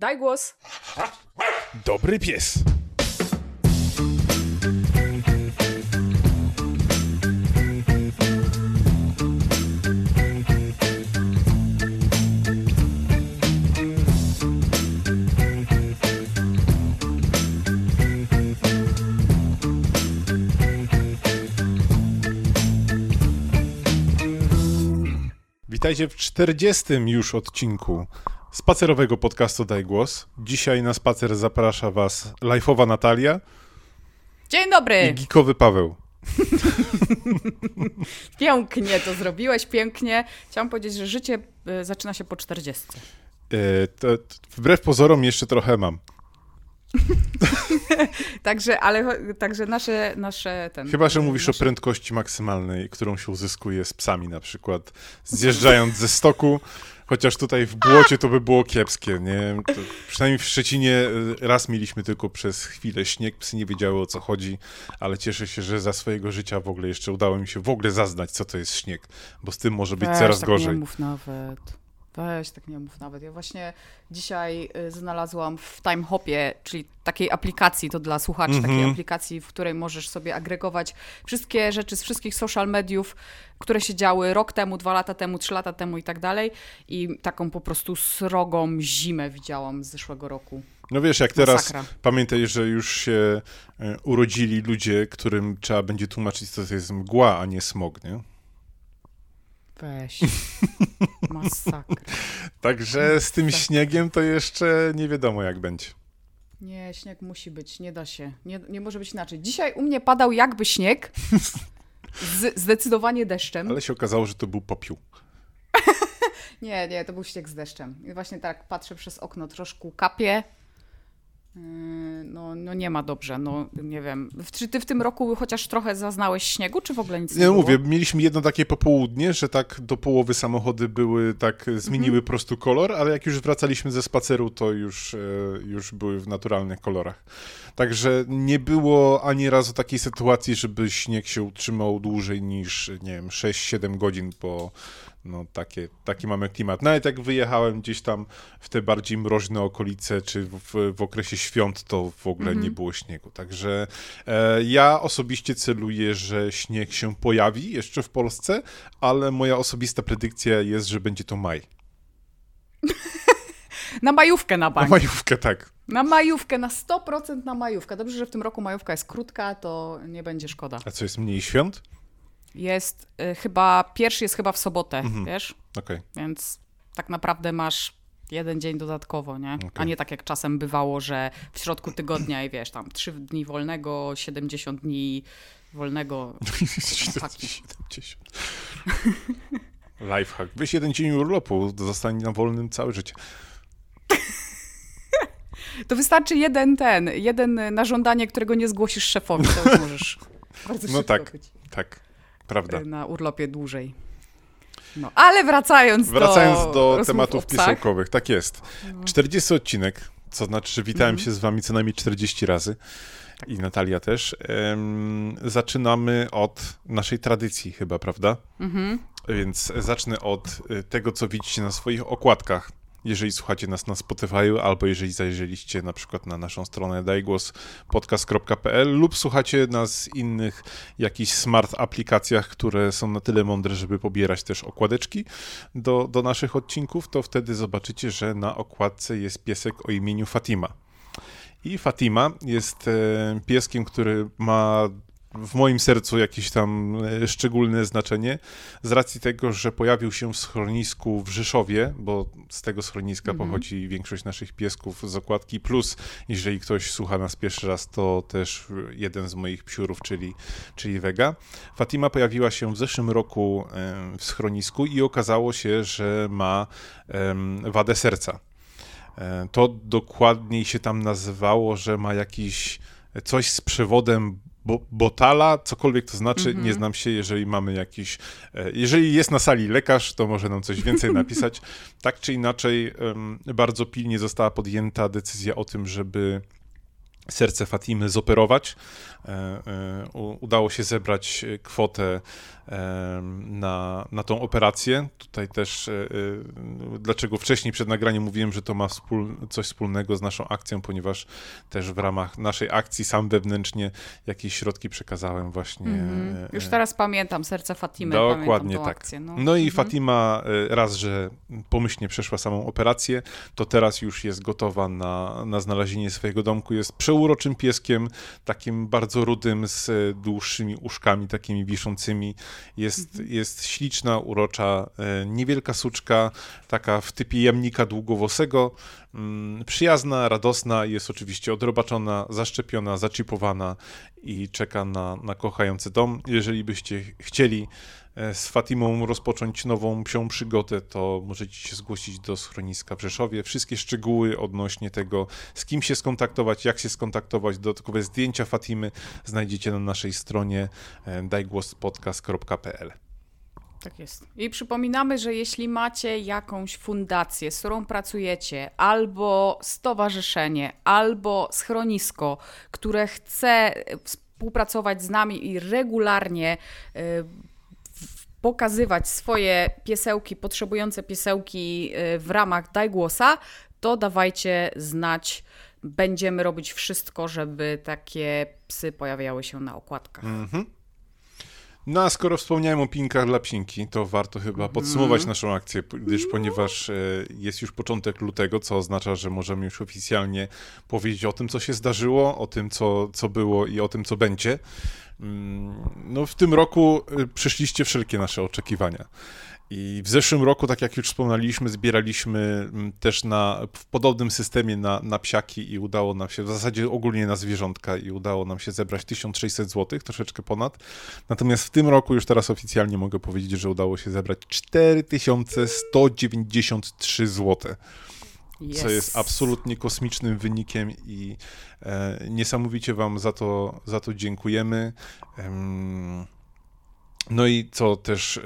Daj głos. Dobry pies. Witajcie w 40. już odcinku spacerowego podcastu Daj Głos. Dzisiaj na spacer zaprasza Was lajfowa Natalia Dzień i dobry. geekowy Paweł. Pięknie to zrobiłeś, pięknie. Chciałam powiedzieć, że życie y, zaczyna się po 40. E, to, to, wbrew pozorom jeszcze trochę mam. Także, ale także nasze, nasze ten. Chyba, że y, mówisz o nasze- prędkości maksymalnej, którą się uzyskuje z psami na przykład, zjeżdżając ze stoku, chociaż tutaj w błocie to by było kiepskie, nie? To przynajmniej w Szczecinie e, raz mieliśmy tylko przez chwilę śnieg, psy nie wiedziały o co chodzi, ale cieszę się, że za swojego życia w ogóle jeszcze udało mi się w ogóle zaznać, co to jest śnieg, bo z tym może być Weź, coraz tak gorzej. Nie mów nawet. Weź, tak nie mów nawet. Ja właśnie dzisiaj y, znalazłam w Time Hopie, czyli takiej aplikacji, to dla słuchaczy, Mhm. takiej aplikacji, w której możesz sobie agregować wszystkie rzeczy z wszystkich social mediów, które się działy rok temu, dwa lata temu, trzy lata temu i tak dalej. I taką po prostu srogą zimę widziałam z zeszłego roku. No wiesz, jak teraz Masakra. pamiętaj, że już się e, urodzili ludzie, którym trzeba będzie tłumaczyć, co to jest mgła, a nie smog, nie? Weź. Masakra. Także z tym śniegiem to jeszcze nie wiadomo jak będzie. Nie, śnieg musi być, nie da się. Nie, nie może być inaczej. Dzisiaj u mnie padał jakby śnieg. Z, zdecydowanie deszczem. Ale się okazało, że to był popiół. Nie, nie, to był śnieg z deszczem. I właśnie tak patrzę przez okno, troszkę kapie. Yy, No, no nie ma dobrze, no nie wiem. Czy ty w tym roku chociaż trochę zaznałeś śniegu, czy w ogóle nic nie, Nie było? mówię, mieliśmy jedno takie popołudnie, że tak do połowy samochody były, tak zmieniły Mhm. po prostu kolor, ale jak już wracaliśmy ze spaceru, to już, e, już były w naturalnych kolorach. Także nie było ani razu takiej sytuacji, żeby śnieg się utrzymał dłużej niż, nie wiem, 6-7 godzin, bo no takie, taki mamy klimat. Nawet jak wyjechałem gdzieś tam w te bardziej mroźne okolice, czy w, w okresie świąt, to w ogóle Mhm. nie było śniegu. Także e, ja osobiście celuję, że śnieg się pojawi jeszcze w Polsce, ale moja osobista predykcja jest, że będzie to maj. Na majówkę na Na bank. majówkę, tak. Na majówkę, na 100% na majówkę. Dobrze, że w tym roku majówka jest krótka, to nie będzie szkoda. A co jest mniej świąt? Jest y, chyba, pierwszy jest chyba w sobotę, Mhm. wiesz? Okej. Więc tak naprawdę masz jeden dzień dodatkowo, nie? A Okej. nie tak jak czasem bywało, że w środku tygodnia i wiesz, tam 3 dni wolnego, 70 dni wolnego. Chłopaki. 70. Lifehack. Weź jeden dzień urlopu, zostań na wolnym całe życie. To wystarczy jeden ten, jeden na żądanie, którego nie zgłosisz szefowi, to już możesz bardzo No szybko tak. być Tak, prawda. y, na urlopie dłużej. No, ale wracając, Wracając do, do tematów piesełkowych, tak jest. 40 odcinek, co znaczy, że witałem się z wami co najmniej 40 razy i Natalia też. Zaczynamy od naszej tradycji chyba, prawda? Mhm. Więc zacznę od y, tego, co widzicie na swoich okładkach. Jeżeli słuchacie nas na Spotify, albo jeżeli zajrzeliście na przykład na naszą stronę dajgłospodcast.pl lub słuchacie nas w innych jakichś smart aplikacjach, które są na tyle mądre, żeby pobierać też okładeczki do, do naszych odcinków, to wtedy zobaczycie, że na okładce jest piesek o imieniu Fatima. I Fatima jest e, pieskiem, który ma w moim sercu jakieś tam e, szczególne znaczenie z racji tego, że pojawił się w schronisku w Rzeszowie, bo z tego schroniska Mhm. pochodzi większość naszych piesków z okładki, plus jeżeli ktoś słucha nas pierwszy raz, to też jeden z moich psiurów, czyli, czyli Vega. Fatima pojawiła się w zeszłym roku w schronisku i okazało się, że ma wadę serca. E, To dokładniej się tam nazywało, że ma jakiś coś z przewodem bo, botala, cokolwiek to znaczy, Mhm. nie znam się, jeżeli mamy jakiś, e, jeżeli jest na sali lekarz, to może nam coś więcej napisać. Tak czy inaczej, bardzo pilnie została podjęta decyzja o tym, żeby serce Fatimy zoperować. E, e, udało się zebrać kwotę na, na tą operację. Tutaj też e, dlaczego wcześniej przed nagraniem mówiłem, że to ma wspól, coś wspólnego z naszą akcją, ponieważ też w ramach naszej akcji sam wewnętrznie jakieś środki przekazałem właśnie. Mm, już teraz pamiętam serce Fatimy. Dokładnie tak. Akcję, no. no. i mm. Fatima raz, że pomyślnie przeszła samą operację, to teraz już jest gotowa na, na znalezienie swojego domku. Jest przeuroczym pieskiem, takim bardzo rudym, z dłuższymi uszkami takimi wiszącymi. Jest, mhm. jest śliczna, urocza, e, niewielka suczka, taka w typie jamnika długowosego, mm, przyjazna, radosna, jest oczywiście odrobaczona, zaszczepiona, zaczipowana i czeka na, na kochający dom. Jeżeli byście chcieli z Fatimą rozpocząć nową psią przygodę, to możecie się zgłosić do schroniska w Rzeszowie. Wszystkie szczegóły odnośnie tego, z kim się skontaktować, jak się skontaktować, dodatkowe zdjęcia Fatimy znajdziecie na naszej stronie e, dajgłospodcast.pl. Tak jest. I przypominamy, że jeśli macie jakąś fundację, z którą pracujecie, albo stowarzyszenie, albo schronisko, które chce współpracować z nami i regularnie y, pokazywać swoje piesełki, potrzebujące piesełki y, w ramach Daj Głosa, to dawajcie znać. Będziemy robić wszystko, żeby takie psy pojawiały się na okładkach. Mhm. No a skoro wspomniałem o pinkach dla psinki, to warto chyba mhm. podsumować naszą akcję, gdyż ponieważ e, jest już początek lutego, co oznacza, że możemy już oficjalnie powiedzieć o tym, co się zdarzyło, o tym, co, co było i o tym, co będzie. Mm, no w tym roku y, przyszliście wszelkie nasze oczekiwania. I w zeszłym roku, tak jak już wspomnieliśmy, zbieraliśmy mm, też na, w podobnym systemie na, na psiaki i udało nam się, w zasadzie ogólnie na zwierzątka i udało nam się zebrać 1600 zł, troszeczkę ponad. Natomiast w tym roku już teraz oficjalnie mogę powiedzieć, że udało się zebrać 4193 zł. Yes. Co jest absolutnie kosmicznym wynikiem i e, niesamowicie Wam za to, za to dziękujemy. no i co też e,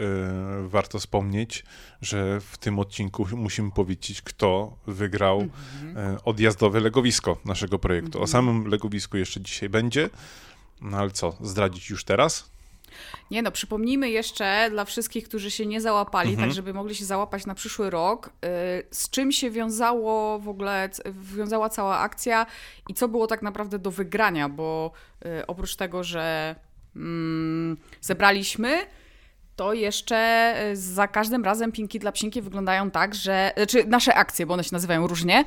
warto wspomnieć, że w tym odcinku musimy powiedzieć, kto wygrał mm -hmm. e, odjazdowe legowisko naszego projektu. Mm -hmm. O mhm. samym legowisku jeszcze dzisiaj będzie, no ale co, zdradzić już teraz? Nie no, przypomnijmy jeszcze dla wszystkich, którzy się nie załapali, tak mhm. tak żeby mogli się załapać na przyszły rok, y, z czym się wiązało w ogóle, wiązała cała akcja i co było tak naprawdę do wygrania, bo y, oprócz tego, że mm, zebraliśmy, to jeszcze y, za każdym razem pinki dla psinki wyglądają tak, że, czy nasze akcje, bo one się nazywają różnie,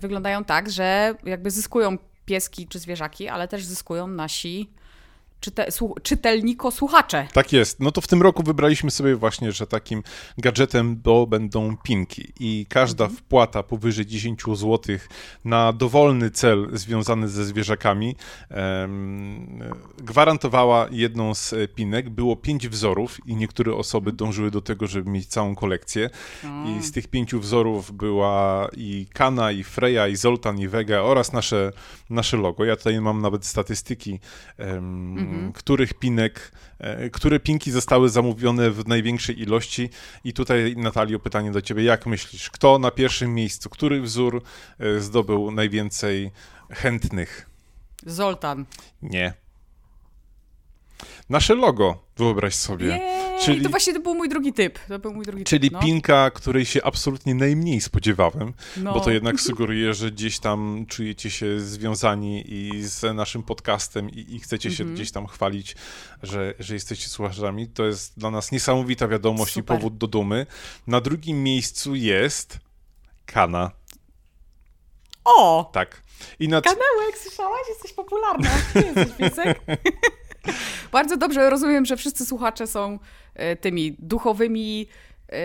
wyglądają tak, że jakby zyskują pieski czy zwierzaki, ale też zyskują nasi czyte, czytelniko słuchacze. Tak jest. No to w tym roku wybraliśmy sobie właśnie, że takim gadżetem to będą pinki i każda mhm. wpłata powyżej 10 zł na dowolny cel związany ze zwierzakami em, gwarantowała jedną z pinek. Było pięć wzorów i niektóre osoby mhm. dążyły do tego, żeby mieć całą kolekcję i z tych pięciu wzorów była i Kana, i Freya, i Zoltan, i Vega oraz nasze, nasze logo. Ja tutaj mam nawet statystyki em, mhm. których pinek, e, które pinki zostały zamówione w największej ilości. I tutaj, Natalio, pytanie do ciebie. Jak myślisz, kto na pierwszym miejscu, który wzór e, zdobył najwięcej chętnych? Zoltan. Nie. Nasze logo, wyobraź sobie. Jej, czyli, to właśnie to był mój drugi typ. To był mój drugi czyli typ, no. pinka, której się absolutnie najmniej spodziewałem, no. bo to jednak sugeruje, że gdzieś tam czujecie się związani i z naszym podcastem i, i chcecie się mhm. gdzieś tam chwalić, że, że jesteście słuchaczami. To jest dla nas niesamowita wiadomość Super. i powód do dumy. Na drugim miejscu jest Kana. O! Tak. I nad... Kanełek, słyszałaś? Jesteś popularna. Jesteś. Bardzo dobrze rozumiem, że wszyscy słuchacze są tymi duchowymi. E,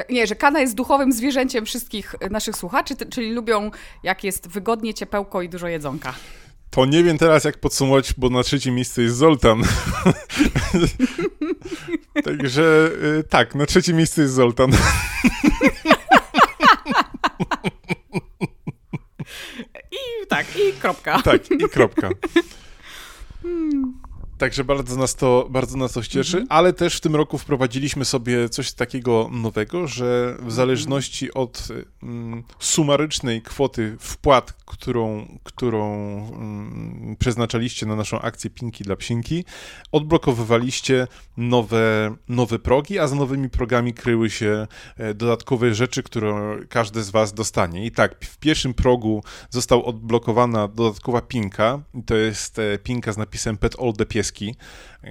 e, nie, że kana jest duchowym zwierzęciem wszystkich naszych słuchaczy, czyli lubią, jak jest wygodnie, ciepełko i dużo jedzonka. To nie wiem teraz, jak podsumować, bo na trzecim miejscu jest Zoltan. Także tak, na trzecim miejscu jest Zoltan. I tak, i kropka. Tak, i kropka. Hmm. Także bardzo nas to, bardzo nas to cieszy, mhm. ale też w tym roku wprowadziliśmy sobie coś takiego nowego, że w mhm. zależności od mm, sumarycznej kwoty wpłat, którą, którą mm, przeznaczaliście na naszą akcję Pinki dla Psinki, odblokowywaliście nowe, nowe progi, a za nowymi progami kryły się e, dodatkowe rzeczy, które każdy z was dostanie. I tak, w pierwszym progu został odblokowana dodatkowa pinka, to jest e, pinka z napisem Pet All the Pies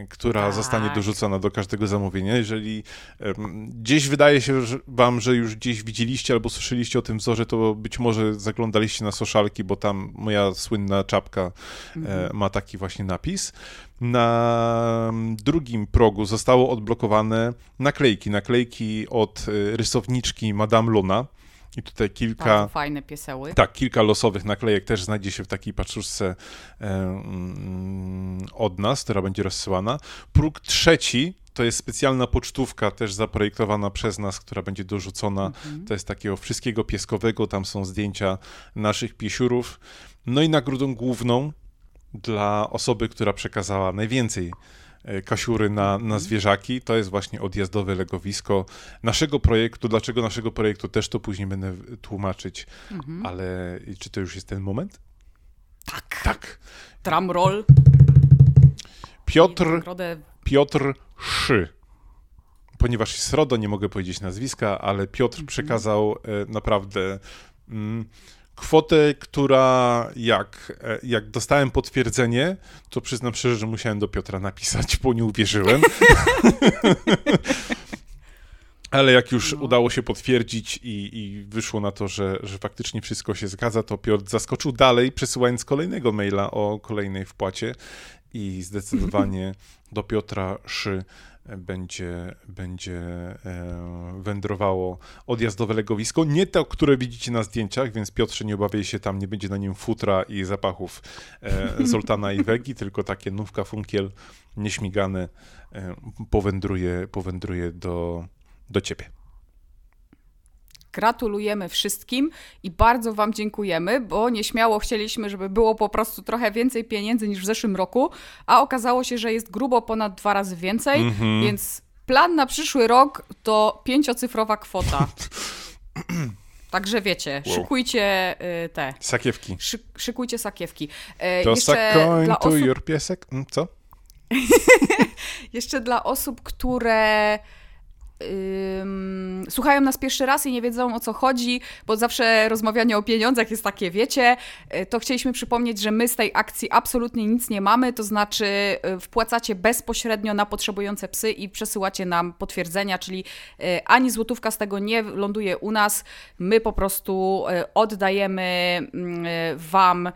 która tak. zostanie dorzucona do każdego zamówienia. Jeżeli um, gdzieś wydaje się że wam, że już gdzieś widzieliście albo słyszeliście o tym wzorze, to być może zaglądaliście na socialki, bo tam moja słynna czapka e, mhm. e, ma taki właśnie napis. Na drugim progu zostało odblokowane naklejki. Naklejki od e, rysowniczki Madame Luna i tutaj kilka. Bardzo fajne pieseły. Tak, kilka losowych naklejek też znajdzie się w takiej paczuszce e, mm, od nas, która będzie rozsyłana. Próg trzeci to jest specjalna pocztówka, też zaprojektowana przez nas, która będzie dorzucona. Mhm. To jest takiego wszystkiego pieskowego, tam są zdjęcia naszych piesiurów. No i nagrodą główną dla osoby, która przekazała najwięcej kasiury na, na mhm. zwierzaki. To jest właśnie odjazdowe legowisko naszego projektu. Dlaczego naszego projektu też to później będę tłumaczyć, mhm. ale czy to już jest ten moment? Tak. Tak. Drumroll. Piotr, Piotr Szy. Ponieważ jest RODO, nie mogę powiedzieć nazwiska, ale Piotr mhm. przekazał e, naprawdę mm, kwotę, która jak, e, jak dostałem potwierdzenie, to przyznam szczerze, że musiałem do Piotra napisać, bo nie uwierzyłem. Ale jak już no. udało się potwierdzić i, i, wyszło na to, że, że faktycznie wszystko się zgadza, to Piotr zaskoczył dalej, przesyłając kolejnego maila o kolejnej wpłacie i zdecydowanie do Piotra Szy będzie, będzie e, wędrowało odjazdowe legowisko. Nie to, które widzicie na zdjęciach, więc Piotrze nie obawiaj się, tam nie będzie na nim futra i zapachów e, Zoltana i Wegi, tylko takie nówka funkiel nieśmigane powędruje, powędruje do, do ciebie. Gratulujemy wszystkim i bardzo Wam dziękujemy, bo nieśmiało chcieliśmy, żeby było po prostu trochę więcej pieniędzy niż w zeszłym roku, a okazało się, że jest grubo ponad dwa razy więcej, mm -hmm. więc plan na przyszły rok to pięciocyfrowa kwota. Także wiecie, wow. szykujcie y, te. Sakiewki. Szy, szykujcie sakiewki. Y, to sakoń, osób... your piesek. Mm, co? jeszcze dla osób, które słuchają nas pierwszy raz i nie wiedzą o co chodzi, bo zawsze rozmawianie o pieniądzach jest takie, wiecie, y, to chcieliśmy przypomnieć, że my z tej akcji absolutnie nic nie mamy, to znaczy y, wpłacacie bezpośrednio na potrzebujące psy i przesyłacie nam potwierdzenia, czyli y, ani złotówka z tego nie ląduje u nas, my po prostu oddajemy mm, Wam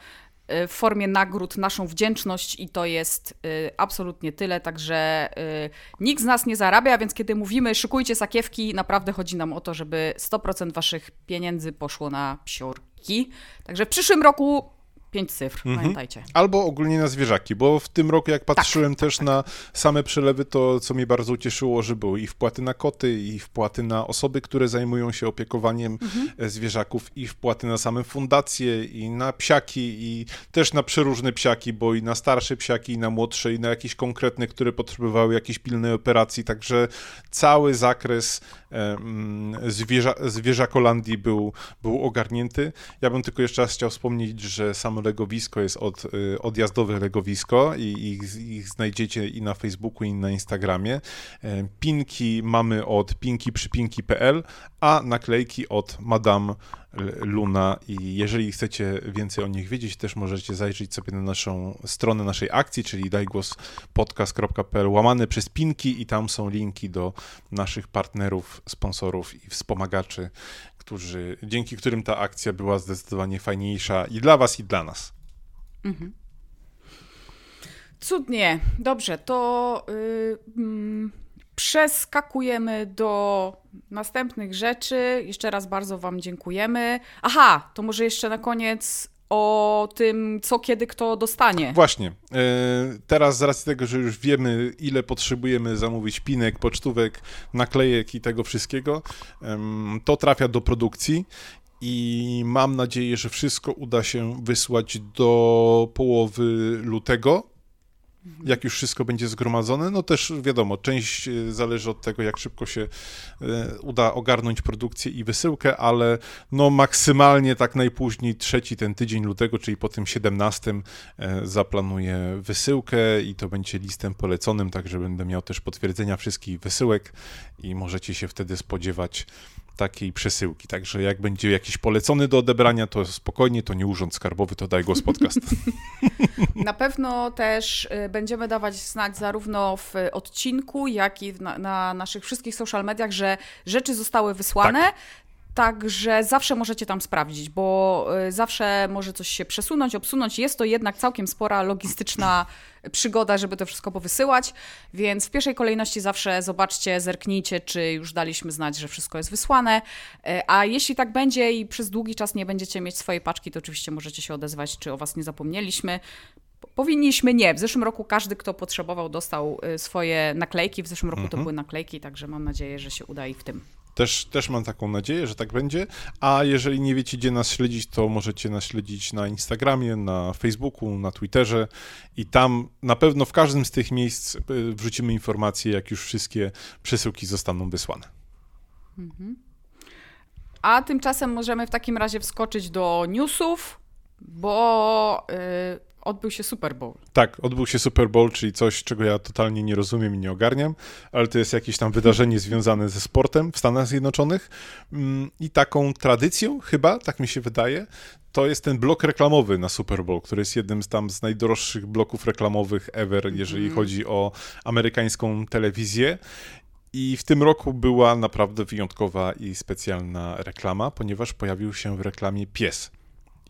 w formie nagród naszą wdzięczność i to jest y, absolutnie tyle, także y, nikt z nas nie zarabia, więc kiedy mówimy szykujcie sakiewki, naprawdę chodzi nam o to, żeby 100% waszych pieniędzy poszło na psiorki. Także w przyszłym roku Pięć cyfr, mhm. pamiętajcie. Albo ogólnie na zwierzaki, bo w tym roku jak tak, patrzyłem tak, też tak, na same przelewy, to co mnie bardzo ucieszyło, że były i wpłaty na koty, i wpłaty na osoby, które zajmują się opiekowaniem mhm. E, zwierzaków, i wpłaty na same fundacje, i na psiaki, i też na przeróżne psiaki, bo i na starsze psiaki, i na młodsze, i na jakieś konkretne, które potrzebowały jakiejś pilnej operacji, także cały zakres zwierza, zwierzakolandii był, był ogarnięty. Ja bym tylko jeszcze raz chciał wspomnieć, że samo legowisko jest od, y, odjazdowe legowisko i ich, ich znajdziecie i na Facebooku, i na Instagramie. Pinki mamy od pinkiprzypinki.pl, a naklejki od Madame Luna i jeżeli chcecie więcej o nich wiedzieć, też możecie zajrzeć sobie na naszą stronę naszej akcji, czyli dajgłospodcast.pl łamane przez pinki i tam są linki do naszych partnerów, sponsorów i wspomagaczy, którzy, dzięki którym ta akcja była zdecydowanie fajniejsza i dla was, i dla nas. Mhm. Cudnie. Dobrze, to yy, mm, przeskakujemy do następnych rzeczy. Jeszcze raz bardzo Wam dziękujemy. Aha, to może jeszcze na koniec o tym, co kiedy kto dostanie. Właśnie. E, teraz z racji tego, że już wiemy, ile potrzebujemy zamówić pinek, pocztówek, naklejek i tego wszystkiego, to trafia do produkcji i mam nadzieję, że wszystko uda się wysłać do połowy lutego jak już wszystko będzie zgromadzone. No też wiadomo, część e, zależy od tego, jak szybko się e, uda ogarnąć produkcję i wysyłkę, ale no maksymalnie tak najpóźniej trzeci ten tydzień lutego, czyli po tym 17 e, zaplanuję wysyłkę i to będzie listem poleconym, także będę miał też potwierdzenia wszystkich wysyłek i możecie się wtedy spodziewać takiej przesyłki. Także jak będzie jakiś polecony do odebrania, to spokojnie, to nie urząd skarbowy, to daj głos podcast. Na pewno też y, będziemy dawać znać zarówno w odcinku, jak i na, na naszych wszystkich social mediach, że rzeczy zostały wysłane. Tak. Także zawsze możecie tam sprawdzić, bo y, zawsze może coś się przesunąć, obsunąć. Jest to jednak całkiem spora logistyczna przygoda, żeby to wszystko powysyłać, więc w pierwszej kolejności zawsze zobaczcie, zerknijcie, czy już daliśmy znać, że wszystko jest wysłane. Y, a jeśli tak będzie i przez długi czas nie będziecie mieć swojej paczki, to oczywiście możecie się odezwać, czy o Was nie zapomnieliśmy. Powinniśmy nie. W zeszłym roku każdy, kto potrzebował, dostał y, swoje naklejki. W zeszłym roku mhm. to były naklejki, także mam nadzieję, że się uda i w tym. Też, też mam taką nadzieję, że tak będzie. A jeżeli nie wiecie, gdzie nas śledzić, to możecie nas śledzić na Instagramie, na Facebooku, na Twitterze i tam na pewno w każdym z tych miejsc y, wrzucimy informacje, jak już wszystkie przesyłki zostaną wysłane. Mhm. A tymczasem możemy w takim razie wskoczyć do newsów, bo yy, odbył się Super Bowl. Tak, odbył się Super Bowl, czyli coś, czego ja totalnie nie rozumiem i nie ogarniam, ale to jest jakieś tam wydarzenie związane ze sportem w Stanach Zjednoczonych mm, i taką tradycją chyba, tak mi się wydaje, to jest ten blok reklamowy na Super Bowl, który jest jednym z tam z najdroższych bloków reklamowych ever, jeżeli mm. chodzi o amerykańską telewizję. I w tym roku była naprawdę wyjątkowa i specjalna reklama, ponieważ pojawił się w reklamie pies.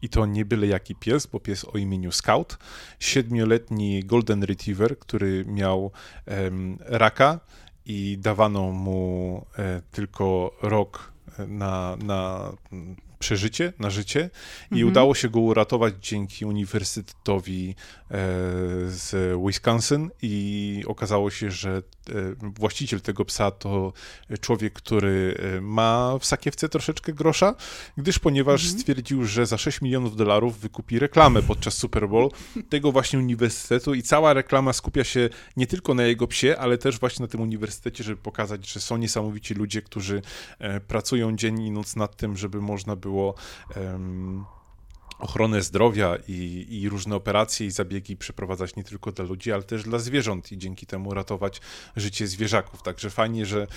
I to nie byle jaki pies, bo pies o imieniu Scout, siedmioletni Golden Retriever, który miał raka i dawano mu e, tylko rok na, na przeżycie, na życie i mhm. udało się go uratować dzięki Uniwersytetowi e, z Wisconsin i okazało się, że e, właściciel tego psa to człowiek, który e, ma w sakiewce troszeczkę grosza, gdyż ponieważ mhm. stwierdził, że za 6 milionów dolarów wykupi reklamę podczas Super Bowl tego właśnie uniwersytetu i cała reklama skupia się nie tylko na jego psie, ale też właśnie na tym uniwersytecie, żeby pokazać, że są niesamowici ludzie, którzy pracują dzień i noc nad tym, żeby można było było um, ochronę zdrowia i, i, różne operacje i zabiegi przeprowadzać nie tylko dla ludzi, ale też dla zwierząt i dzięki temu ratować życie zwierzaków. Także fajnie, że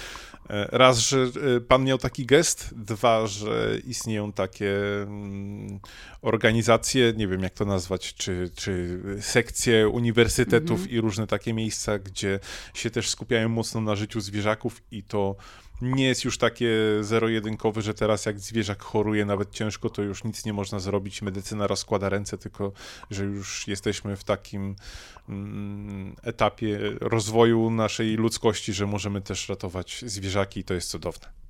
e, raz, że e, pan miał taki gest, dwa, że istnieją takie mm, organizacje, nie wiem jak to nazwać, czy, czy sekcje uniwersytetów -hmm. i różne takie miejsca, gdzie się też skupiają mocno na życiu zwierzaków i to nie jest już takie zero-jedynkowe, że teraz jak zwierzak choruje nawet ciężko, to już nic nie można zrobić, medycyna rozkłada ręce, tylko że już jesteśmy w takim mm, etapie rozwoju naszej ludzkości, że możemy też ratować zwierzaki i to jest cudowne.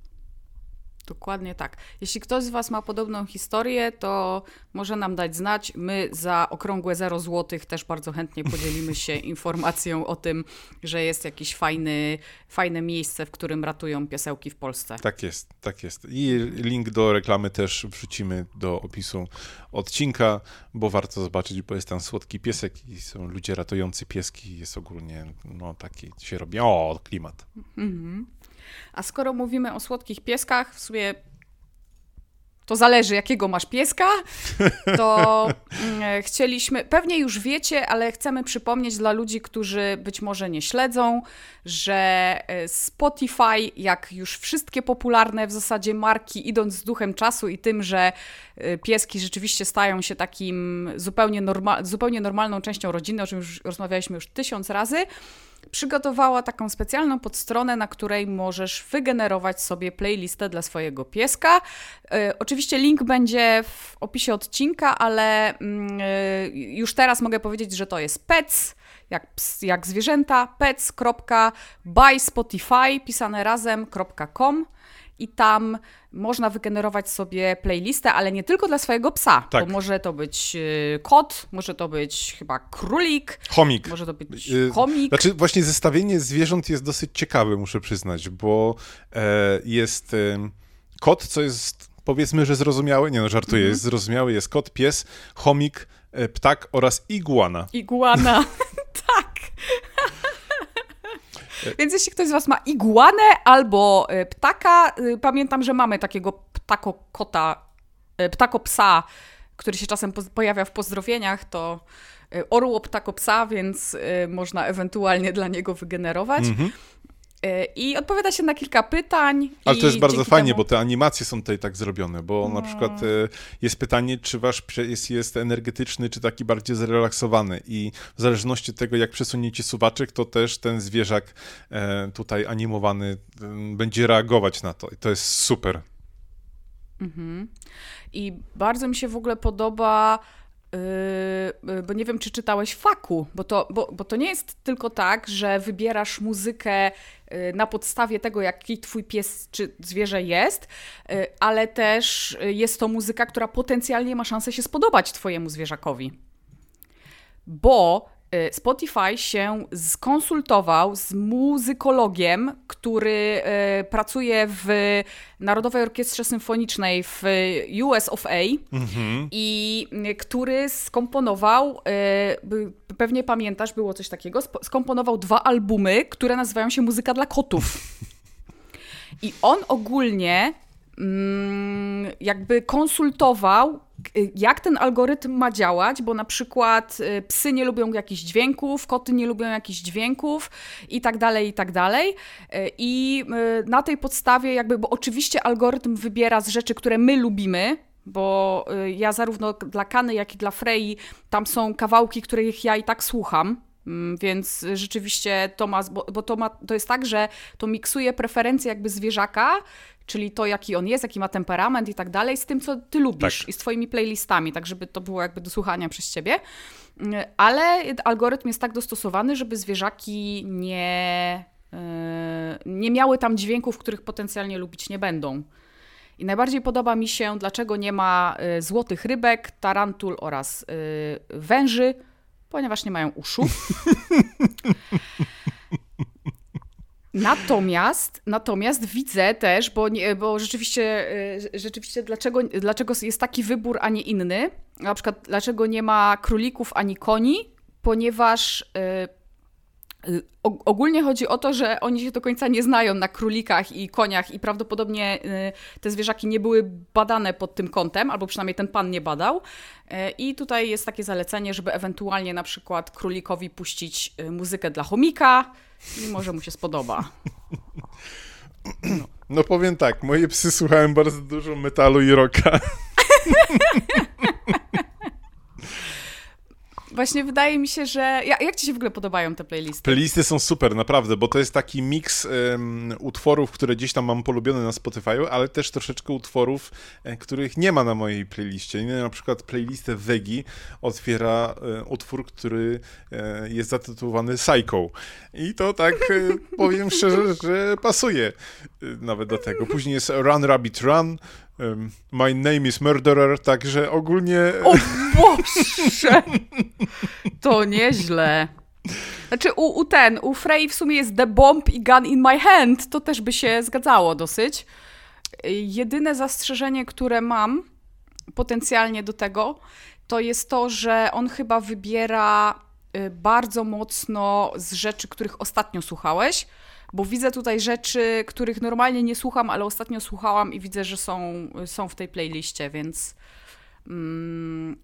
Dokładnie tak. Jeśli ktoś z Was ma podobną historię, to może nam dać znać. My za okrągłe 0 zł też bardzo chętnie podzielimy się informacją o tym, że jest jakieś fajny, fajne miejsce, w którym ratują piesełki w Polsce. Tak jest, tak jest. I link do reklamy też wrzucimy do opisu odcinka, bo warto zobaczyć, bo jest tam słodki piesek i są ludzie ratujący pieski. Jest ogólnie, no taki się robi, o, klimat. Mhm. A skoro mówimy o słodkich pieskach, w sumie to zależy, jakiego masz pieska, to mm, chcieliśmy, pewnie już wiecie, ale chcemy przypomnieć dla ludzi, którzy być może nie śledzą, że e, Spotify, jak już wszystkie popularne w zasadzie marki, idąc z duchem czasu i tym, że e, pieski rzeczywiście stają się takim zupełnie, norma zupełnie normalną częścią rodziny, o czym już rozmawialiśmy już tysiąc razy, przygotowała taką specjalną podstronę, na której możesz wygenerować sobie playlistę dla swojego pieska. E, oczywiście link będzie w opisie odcinka, ale mm, e, już teraz mogę powiedzieć, że to jest pets, jak, jak zwierzęta, pets.byspotify, pisane razem.com i tam można wygenerować sobie playlistę, ale nie tylko dla swojego psa, tak. bo może to być y, kot, może to być chyba królik, chomik. Może to być y, chomik. Znaczy właśnie zestawienie zwierząt jest dosyć ciekawe, muszę przyznać, bo e, jest kot, co jest powiedzmy, że zrozumiały, nie no żartuję, -hmm. jest zrozumiały, jest kot, pies, chomik, e, ptak oraz iguana. Iguana, tak. Więc jeśli ktoś z Was ma iguanę albo e, ptaka, e, pamiętam, że mamy takiego ptako-kota, e, ptako-psa, który się czasem pojawia w pozdrowieniach, to orło ptako-psa, więc można ewentualnie dla niego wygenerować. Mhm. E, I odpowiada się na kilka pytań. Ale to jest bardzo fajnie, temu... bo te animacje są tutaj tak zrobione, bo no. na przykład e, jest pytanie, czy wasz jest, jest energetyczny, czy taki bardziej zrelaksowany i w zależności od tego, jak przesuniecie suwaczek, to też ten zwierzak e, tutaj animowany będzie reagować na to i to jest super. Mhm. I bardzo mi się w ogóle podoba bo nie wiem, czy czytałeś faku, bo to, bo, bo to nie jest tylko tak, że wybierasz muzykę yy, na podstawie tego, jaki twój pies czy zwierzę jest, yy, ale też jest to muzyka, która potencjalnie ma szansę się spodobać twojemu zwierzakowi. Bo Spotify się skonsultował z muzykologiem, który y, pracuje w Narodowej Orkiestrze Symfonicznej w US of A mhm. i y, który skomponował, pewnie pamiętasz, było coś takiego, skomponował dwa albumy, które nazywają się Muzyka dla kotów. I on ogólnie mm, jakby konsultował Y, jak ten algorytm ma działać, bo na przykład y, psy nie lubią jakichś dźwięków, koty nie lubią jakichś dźwięków i tak dalej, i tak dalej. Y, I na tej podstawie jakby, bo oczywiście algorytm wybiera z rzeczy, które my lubimy, bo ja zarówno dla Kany, jak i dla Frei tam są kawałki, których ja i tak słucham, mm, więc rzeczywiście to ma, bo, bo, to, ma, to jest tak, że to miksuje preferencje jakby zwierzaka czyli to, jaki on jest, jaki ma temperament i tak dalej, z tym, co ty lubisz tak. i z twoimi playlistami, tak żeby to było jakby do słuchania przez ciebie. Ale algorytm jest tak dostosowany, żeby zwierzaki nie, yy, nie miały tam dźwięków, których potencjalnie lubić nie będą. I najbardziej podoba mi się, dlaczego nie ma yy, złotych rybek, tarantul oraz yy, węży, ponieważ nie mają uszu. Natomiast, natomiast widzę też, bo, nie, bo rzeczywiście, e, rzeczywiście dlaczego, dlaczego jest taki wybór, a nie inny, na przykład dlaczego nie ma królików ani koni, ponieważ yy, ogólnie chodzi o to, że oni się do końca nie znają na królikach i koniach i prawdopodobnie yy, te zwierzaki nie były badane pod tym kątem, albo przynajmniej ten pan nie badał. Yy, I tutaj jest takie zalecenie, żeby ewentualnie na przykład królikowi puścić muzykę dla chomika, i może mu się spodoba. No. no powiem tak, moje psy słuchałem bardzo dużo metalu i rocka. Właśnie wydaje mi się, że. Jak ci się w ogóle podobają te playlisty? Playlisty są super, naprawdę, bo to jest taki miks um, utworów, które gdzieś tam mam polubione na Spotify, ale też troszeczkę utworów, e, których nie ma na mojej playliście. Na przykład playlistę Wegi otwiera e, utwór, który e, jest zatytułowany Psycho. I to tak powiem szczerze, że pasuje nawet do tego. Później jest Run Rabbit Run. My name is murderer, także ogólnie... O Boże! To nieźle. Znaczy u, u ten, u Frey w sumie jest The Bomb i Gun in My Hand, to też by się zgadzało dosyć. Jedyne zastrzeżenie, które mam potencjalnie do tego, to jest to, że on chyba wybiera y, bardzo mocno z rzeczy, których ostatnio słuchałeś bo widzę tutaj rzeczy, których normalnie nie słucham, ale ostatnio słuchałam i widzę, że są, są w tej playliście, więc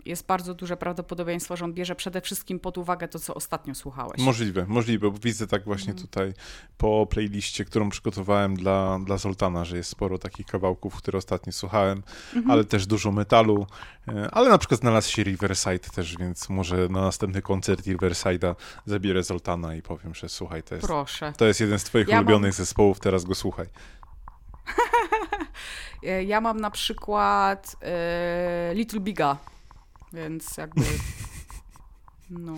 jest bardzo duże prawdopodobieństwo, że on bierze przede wszystkim pod uwagę to, co ostatnio słuchałeś. Możliwe, możliwe, bo widzę tak właśnie mm. tutaj po playliście, którą przygotowałem dla, dla Zoltana, że jest sporo takich kawałków, które ostatnio słuchałem, mm -hmm. ale też dużo metalu, e, ale na przykład znalazł się Riverside też, więc może na następny koncert Riverside'a zabierę Zoltana i powiem, że słuchaj, to jest, Proszę. To jest jeden z twoich ja ulubionych mam... zespołów, teraz go słuchaj. E, ja mam na przykład e, Little Biga, więc jakby. No.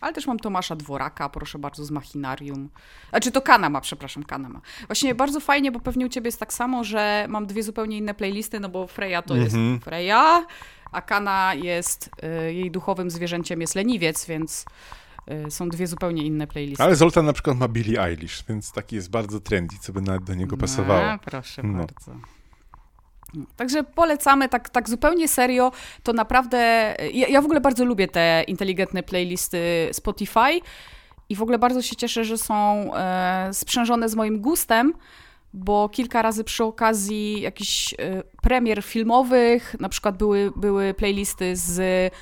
Ale też mam Tomasza Dworaka, proszę bardzo, z Machinarium. Znaczy to Kanama, przepraszam, Kanama. Właśnie bardzo fajnie, bo pewnie u ciebie jest tak samo, że mam dwie zupełnie inne playlisty, no bo Freya to jest mhm. Freya, a Kana jest, y, jej duchowym zwierzęciem jest leniwiec, więc są dwie zupełnie inne playlisty. Ale Zoltan na przykład ma Billie Eilish, więc taki jest bardzo trendy, co by nawet do niego no, pasowało. A, proszę no. bardzo. Także polecamy tak, tak zupełnie serio. To naprawdę. Ja, ja w ogóle bardzo lubię te inteligentne playlisty Spotify. i w ogóle bardzo się cieszę, że są e, sprzężone z moim gustem, bo kilka razy przy okazji jakichś e, premier filmowych, na przykład były, były playlisty z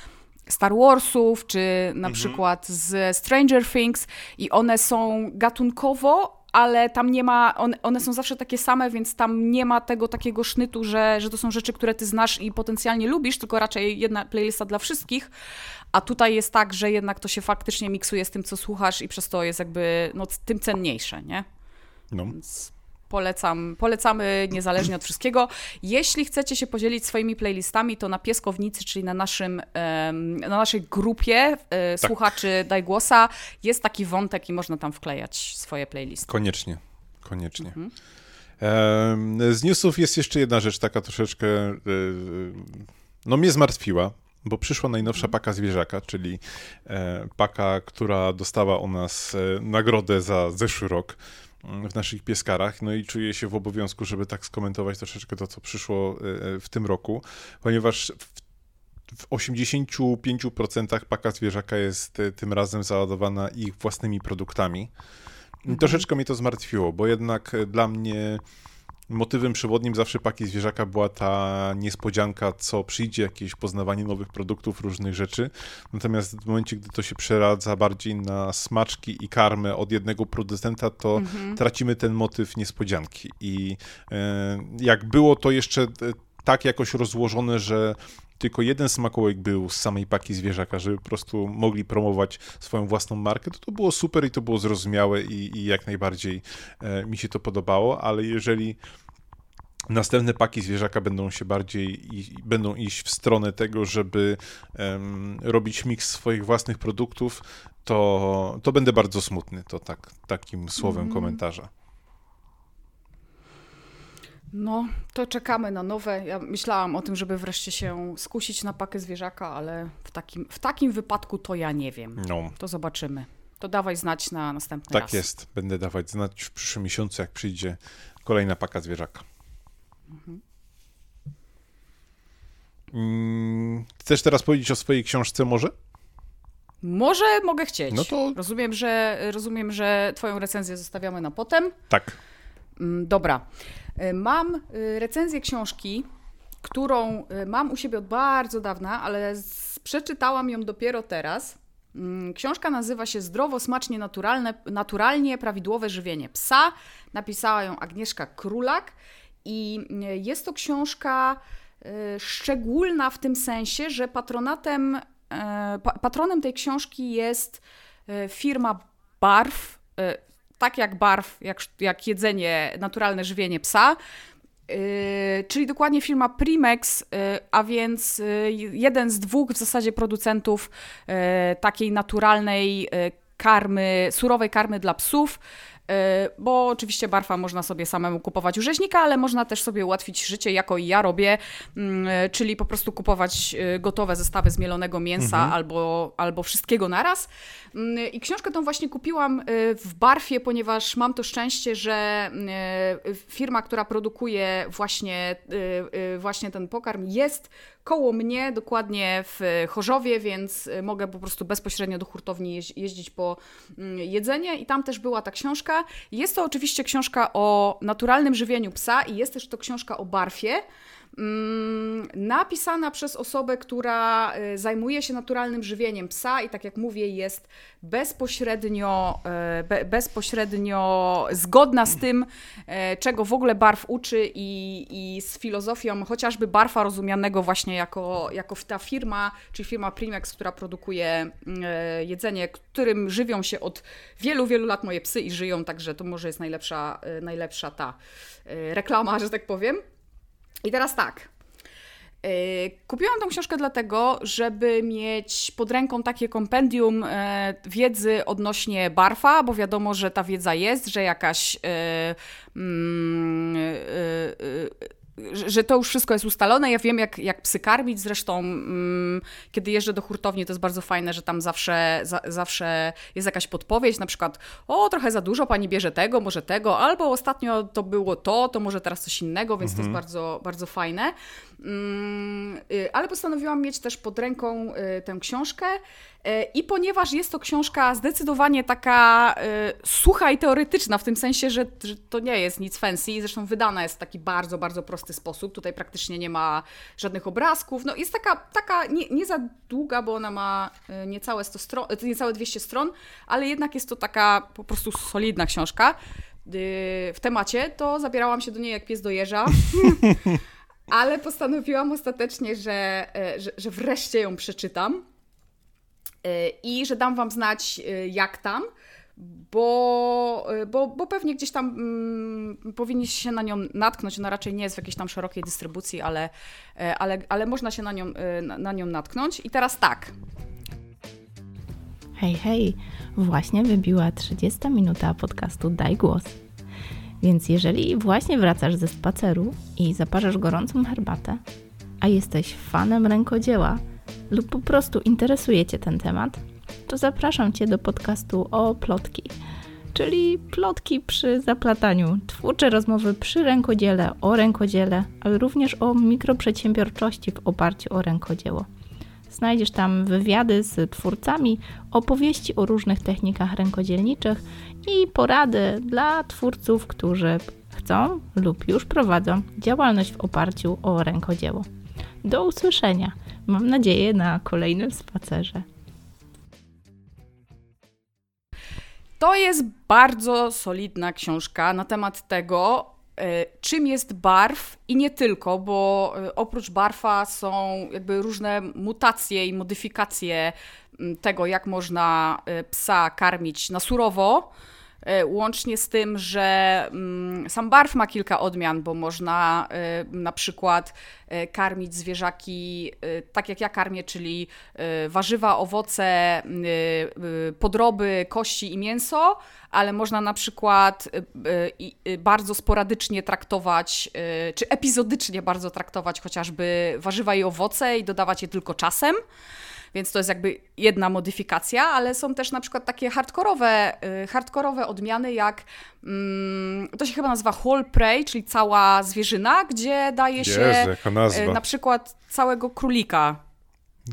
Star Warsów, czy na mhm. przykład z Stranger Things i one są gatunkowo ale tam nie ma, one, one, są zawsze takie same, więc tam nie ma tego takiego sznytu, że, że to są rzeczy, które ty znasz i potencjalnie lubisz, tylko raczej jedna playlista dla wszystkich. A tutaj jest tak, że jednak to się faktycznie miksuje z tym, co słuchasz i przez to jest jakby no, tym cenniejsze, nie? No. Więc polecam, polecamy niezależnie od wszystkiego. Jeśli chcecie się podzielić swoimi playlistami, to na Pieskownicy, czyli na, naszym, na naszej grupie e, tak. słuchaczy Daj Głosa, jest taki wątek i można tam wklejać swoje playlisty. Koniecznie, koniecznie. Mhm. Z newsów jest jeszcze jedna rzecz, taka troszeczkę, e, no mnie zmartwiła, bo przyszła najnowsza mhm. paka zwierzaka, czyli e, paka, która dostała u nas nagrodę za zeszły rok w naszych pieskarach, no i czuję się w obowiązku, żeby tak skomentować troszeczkę to, co przyszło e, e, w tym roku, ponieważ w 85% paka zwierzaka jest e, tym razem załadowana ich własnymi produktami. Mhm. Troszeczkę mnie to zmartwiło, bo jednak dla mnie motywem przewodnim zawsze paki zwierzaka była ta niespodzianka, co przyjdzie, jakieś poznawanie nowych produktów, różnych rzeczy. Natomiast w momencie, gdy to się przeradza bardziej na smaczki i karmę od jednego producenta, to mhm. tracimy ten motyw niespodzianki. I e, jak było to jeszcze e, tak jakoś rozłożone, że tylko jeden smakołek był z samej paki zwierzaka, żeby po prostu mogli promować swoją własną markę, to to było super i to było zrozumiałe i, i jak najbardziej e, mi się to podobało, ale jeżeli następne paki zwierzaka będą się bardziej i, będą iść w stronę tego, żeby um, robić miks swoich własnych produktów, to, to będę bardzo smutny. To tak, takim słowem mm. komentarza. No, to czekamy na nowe. Ja myślałam o tym, żeby wreszcie się skusić na pakę zwierzaka, ale w takim, w takim wypadku to ja nie wiem. No. To zobaczymy. To dawaj znać na następny tak raz. Tak jest. Będę dawać znać w przyszłym miesiącu, jak przyjdzie kolejna paka zwierzaka. Mhm. Mm, chcesz teraz powiedzieć o swojej książce może? Może mogę chcieć. No to... rozumiem, że, rozumiem, że twoją recenzję zostawiamy na potem. Tak. Mm, dobra. E, mam e, recenzję książki, którą e, mam u siebie od bardzo dawna, ale przeczytałam ją dopiero teraz. Mm, książka nazywa się Zdrowo, smacznie, naturalne, naturalnie prawidłowe żywienie psa. Napisała ją Agnieszka Królak i jest to książka szczególna w tym sensie, że patronatem, patronem tej książki jest firma Barw tak jak barw, jak, jak jedzenie, naturalne żywienie psa. Yy, czyli dokładnie firma Primex, yy, a więc yy, jeden z dwóch w zasadzie producentów yy, takiej naturalnej yy, karmy, surowej karmy dla psów. E, bo oczywiście barfa można sobie samemu kupować u rzeźnika, ale można też sobie ułatwić życie, jako i ja robię, mm, e, czyli po prostu kupować e, gotowe zestawy zmielonego mięsa mhm. albo, albo wszystkiego naraz. Mm, I książkę tą właśnie kupiłam w barfie, ponieważ mam to szczęście, że firma, która produkuje właśnie, właśnie ten pokarm jest koło mnie, dokładnie w Chorzowie, więc mogę po prostu bezpośrednio do hurtowni jeździć po mm, jedzenie i tam też była ta książka. Jest to oczywiście książka o naturalnym żywieniu psa i jest też to książka o barfie. Mm, napisana przez osobę, która y, zajmuje się naturalnym żywieniem psa i tak jak mówię, jest bezpośrednio, y, be, bezpośrednio zgodna z tym, y, czego w ogóle barw uczy i, i z filozofią chociażby barfa rozumianego właśnie jako, jako ta firma, czyli firma Primex, która produkuje jedzenie, którym żywią się od wielu, wielu lat moje psy i żyją, także to może jest najlepsza, najlepsza ta reklama, że tak powiem. I teraz tak. Yy, kupiłam tą książkę dlatego, żeby mieć pod ręką takie kompendium yy, wiedzy odnośnie barfa, bo wiadomo, że ta wiedza jest, że jakaś yy, że to już wszystko jest ustalone. Ja wiem, jak, jak psy karmić. Zresztą, mm, kiedy jeżdżę do hurtowni, to jest bardzo fajne, że tam zawsze, za, zawsze jest jakaś podpowiedź, na przykład, o, trochę za dużo pani bierze tego, może tego, albo ostatnio to było to, to może teraz coś innego, więc mhm. to jest mhm. bardzo, bardzo fajne. Mm, y, ale postanowiłam mieć też pod ręką y, tę książkę. Y, I ponieważ jest to książka zdecydowanie taka sucha i teoretyczna, w tym sensie, że, że, to nie jest nic fancy, zresztą wydana jest w taki bardzo, bardzo prosty sposób. Tutaj praktycznie nie ma żadnych obrazków. No, jest taka, taka nie, nie za długa, bo ona ma niecałe, 100 stron, niecałe 200 stron, ale jednak jest to taka po prostu solidna książka w temacie, to zabierałam się do niej jak pies do jeża. ale postanowiłam ostatecznie, że, e, że, że wreszcie ją przeczytam e, i że dam Wam znać, e, jak tam, bo, bo, bo pewnie gdzieś tam mm, powinniście się na nią natknąć. Ona raczej nie jest w jakiejś tam szerokiej dystrybucji, ale, ale, ale można się na nią, na, na nią natknąć. I teraz tak. Hej, hej, właśnie wybiła 30 minuta podcastu Daj Głos. Więc jeżeli właśnie wracasz ze spaceru i zaparzasz gorącą herbatę, a jesteś fanem rękodzieła lub po prostu interesuje Cię ten temat, to zapraszam Cię do podcastu o plotki, czyli plotki przy zaplataniu, twórcze rozmowy przy rękodziele, o rękodziele, ale również o mikroprzedsiębiorczości w oparciu o rękodzieło. Znajdziesz tam wywiady z twórcami, opowieści o różnych technikach rękodzielniczych i porady dla twórców, którzy chcą lub już prowadzą działalność w oparciu o rękodzieło. Do usłyszenia. Mam nadzieję na kolejnym spacerze. To jest bardzo solidna książka na temat tego, E, czym jest barw i nie tylko, bo e, oprócz barwa są jakby różne mutacje i modyfikacje tego, jak można e, psa karmić na surowo. Łącznie z tym, że sam barw ma kilka odmian, bo można na przykład karmić zwierzaki tak jak ja karmię, czyli warzywa, owoce, podroby, kości i mięso ale można na przykład bardzo sporadycznie traktować, czy epizodycznie bardzo traktować chociażby warzywa i owoce i dodawać je tylko czasem. Więc to jest jakby jedna modyfikacja, ale są też na przykład takie hardkorowe, hardkorowe odmiany, jak mm, to się chyba nazywa whole prey, czyli cała zwierzyna, gdzie daje Jezu, się na przykład całego królika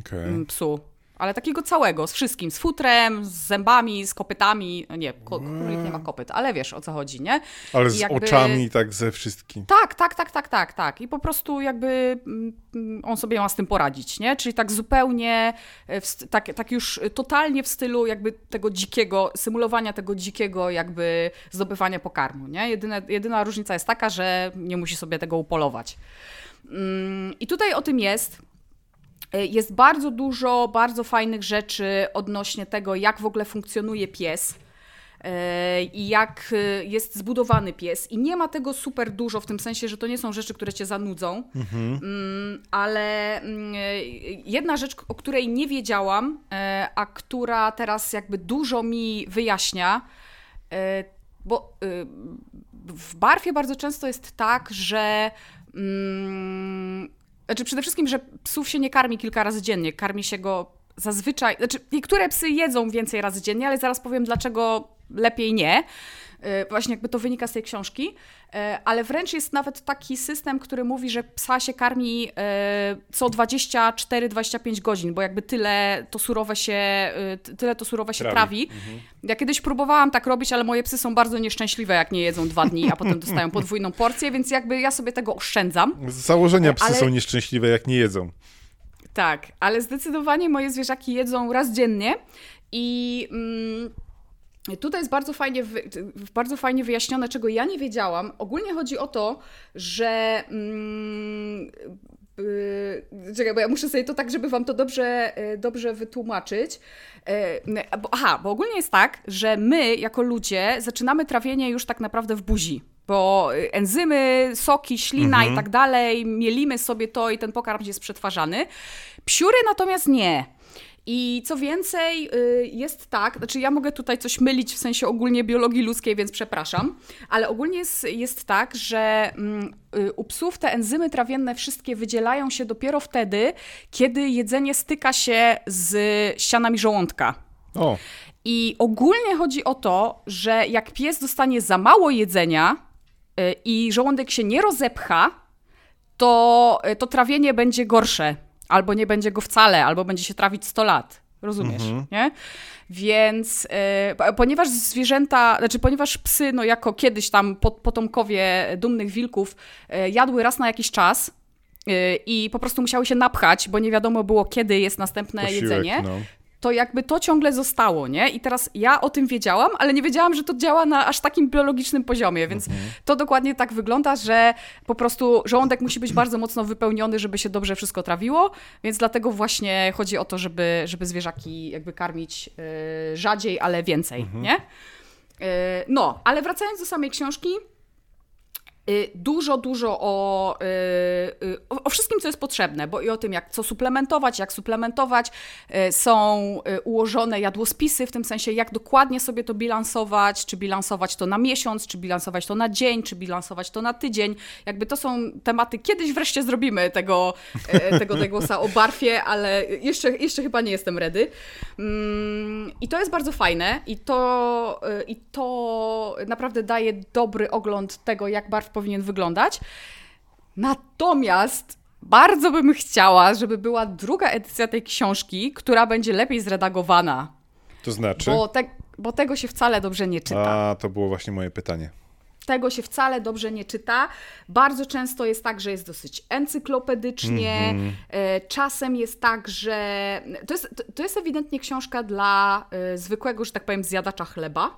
okay. Mm, psu. Ale takiego całego, z wszystkim, z futrem, z zębami, z kopytami. Nie, królik nie ma kopyt, ale wiesz o co chodzi, nie? Ale z jakby... oczami, tak ze wszystkim. Tak, tak, tak, tak, tak, tak. I po prostu jakby mm, on sobie ma z tym poradzić, nie? Czyli tak zupełnie, e, tak, tak już totalnie w stylu jakby tego dzikiego, symulowania tego dzikiego jakby zdobywania pokarmu, nie? Jedyne, jedyna różnica jest taka, że nie musi sobie tego upolować. Mm, I tutaj o tym jest. E, jest bardzo dużo bardzo fajnych rzeczy odnośnie tego, jak w ogóle funkcjonuje pies e, i jak e, jest zbudowany pies. I nie ma tego super dużo, w tym sensie, że to nie są rzeczy, które cię zanudzą, mhm. Mm, ale mm, jedna rzecz, o której nie wiedziałam, a która teraz jakby dużo mi wyjaśnia, bo w barwie bardzo często jest tak, że mm, znaczy przede wszystkim, że psów się nie karmi kilka razy dziennie, karmi się go zazwyczaj, znaczy niektóre psy jedzą więcej razy dziennie, ale zaraz powiem dlaczego lepiej nie. E, właśnie jakby to wynika z tej książki, e, ale wręcz jest nawet taki system, który mówi, że psa się karmi e, co 24-25 godzin, bo jakby tyle to surowe się, tyle to surowe się trawi. trawi. Mhm. Ja kiedyś próbowałam tak robić, ale moje psy są bardzo nieszczęśliwe, jak nie jedzą dwa dni, a potem dostają podwójną porcję, więc jakby ja sobie tego oszczędzam. Z założenia psy ale... są nieszczęśliwe, jak nie jedzą. Tak, ale zdecydowanie moje zwierzaki jedzą raz dziennie i... Mm, Tutaj jest bardzo fajnie, bardzo fajnie wyjaśnione, czego ja nie wiedziałam. Ogólnie chodzi o to, że. Mm, Yy, czekaj, bo ja muszę sobie to tak, żeby Wam to dobrze, yy, dobrze wytłumaczyć. Yy, bo, aha, bo ogólnie jest tak, że my jako ludzie zaczynamy trawienie już tak naprawdę w buzi. Bo enzymy, soki, ślina mhm. i tak dalej, mielimy sobie to i ten pokarm jest przetwarzany. Psiury natomiast nie. I co więcej, y, jest tak, znaczy ja mogę tutaj coś mylić w sensie ogólnie biologii ludzkiej, więc przepraszam, ale ogólnie jest, jest tak, że mm, y, u psów te enzymy trawienne wszystkie wydzielają się dopiero wtedy, kiedy jedzenie styka się z ścianami żołądka. O. I ogólnie chodzi o to, że jak pies dostanie za mało jedzenia y, i żołądek się nie rozepcha, to, to trawienie będzie gorsze, albo nie będzie go wcale, albo będzie się trawić 100 lat. Rozumiesz, mhm. nie? Więc e, ponieważ zwierzęta, znaczy ponieważ psy, no jako kiedyś tam potomkowie dumnych wilków, e, jadły raz na jakiś czas, e, i po prostu musiały się napchać, bo nie wiadomo było, kiedy jest następne Posiłek, jedzenie. No to jakby to ciągle zostało, nie? I teraz ja o tym wiedziałam, ale nie wiedziałam, że to działa na aż takim biologicznym poziomie, więc mhm. to dokładnie tak wygląda, że po prostu żołądek musi być bardzo mocno wypełniony, żeby się dobrze wszystko trawiło, więc dlatego właśnie chodzi o to, żeby, żeby zwierzaki jakby karmić yy, rzadziej, ale więcej, mhm. nie? Yy, no, ale wracając do samej książki, dużo, dużo o, y, y, o, o, wszystkim, co jest potrzebne, bo i o tym, jak co suplementować, jak suplementować. Są ułożone jadłospisy, w tym sensie, jak dokładnie sobie to bilansować, czy bilansować to na miesiąc, czy bilansować to na dzień, czy bilansować to na tydzień. Jakby to są tematy, kiedyś wreszcie zrobimy tego, tego, tego o barfie, ale jeszcze, jeszcze chyba nie jestem ready. Mm, I to jest bardzo fajne i to, i to naprawdę daje dobry ogląd tego, jak barw powinien wyglądać. Natomiast bardzo bym chciała, żeby była druga edycja tej książki, która będzie lepiej zredagowana. To znaczy? Bo, te, bo tego się wcale dobrze nie czyta. A, to było właśnie moje pytanie. Tego się wcale dobrze nie czyta. Bardzo często jest tak, że jest dosyć encyklopedycznie. Mm -hmm. Czasem jest tak, że. To jest, to jest ewidentnie książka dla y, zwykłego, że tak powiem, zjadacza chleba.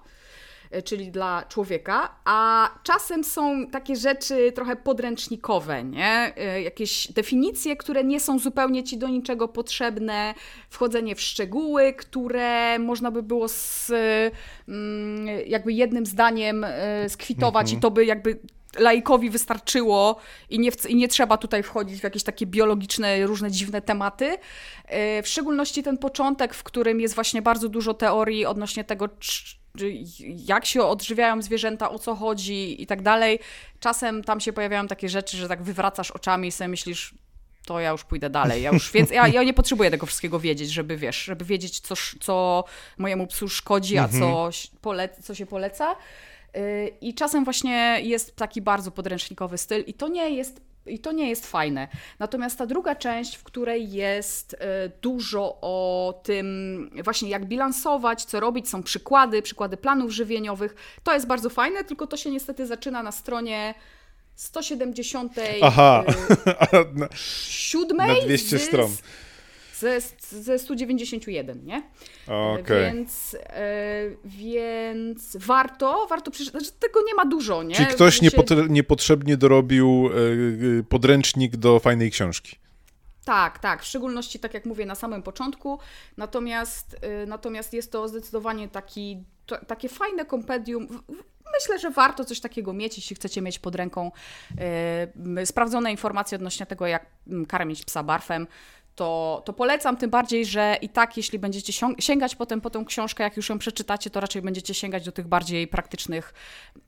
E, czyli dla człowieka, a czasem są takie rzeczy trochę podręcznikowe, nie? E, jakieś definicje, które nie są zupełnie ci do niczego potrzebne, wchodzenie w szczegóły, które można by było z mm, jakby jednym zdaniem e, skwitować mhm. i to by jakby laikowi wystarczyło i nie, i nie trzeba tutaj wchodzić w jakieś takie biologiczne, różne dziwne tematy. W szczególności ten początek, w którym jest właśnie bardzo dużo teorii odnośnie tego, jak się odżywiają zwierzęta, o co chodzi i tak dalej. Czasem tam się pojawiają takie rzeczy, że tak wywracasz oczami i sobie myślisz, to ja już pójdę dalej. Ja już więc ja, ja nie potrzebuję tego wszystkiego wiedzieć, żeby wiesz, żeby wiedzieć, co, co mojemu psu szkodzi, a mhm. co, pole, co się poleca. Y, I czasem właśnie jest taki bardzo podręcznikowy styl, i to nie jest i to nie jest fajne. Natomiast ta druga część, w której jest e, dużo o tym właśnie jak bilansować, co robić, są przykłady, przykłady planów żywieniowych, to jest bardzo fajne, tylko to się niestety zaczyna na stronie 170. Aha. Y, siódmej na 200 stron ze, ze 191, nie? Okay. Więc, e, więc warto, warto przeczytać. Znaczy, tego nie ma dużo, nie? Czyli ktoś niepotrzebnie dorobił e, e, podręcznik do fajnej książki. Tak, tak, w szczególności tak jak mówię na samym początku, natomiast, natomiast jest to zdecydowanie taki, to, takie fajne kompendium. Myślę, że warto coś takiego mieć, jeśli chcecie mieć pod ręką y, sprawdzone informacje odnośnie tego, jak karmić psa barfem to, to polecam, tym bardziej, że i tak, jeśli będziecie sięgać potem po tą książkę, jak już ją przeczytacie, to raczej będziecie sięgać do tych bardziej praktycznych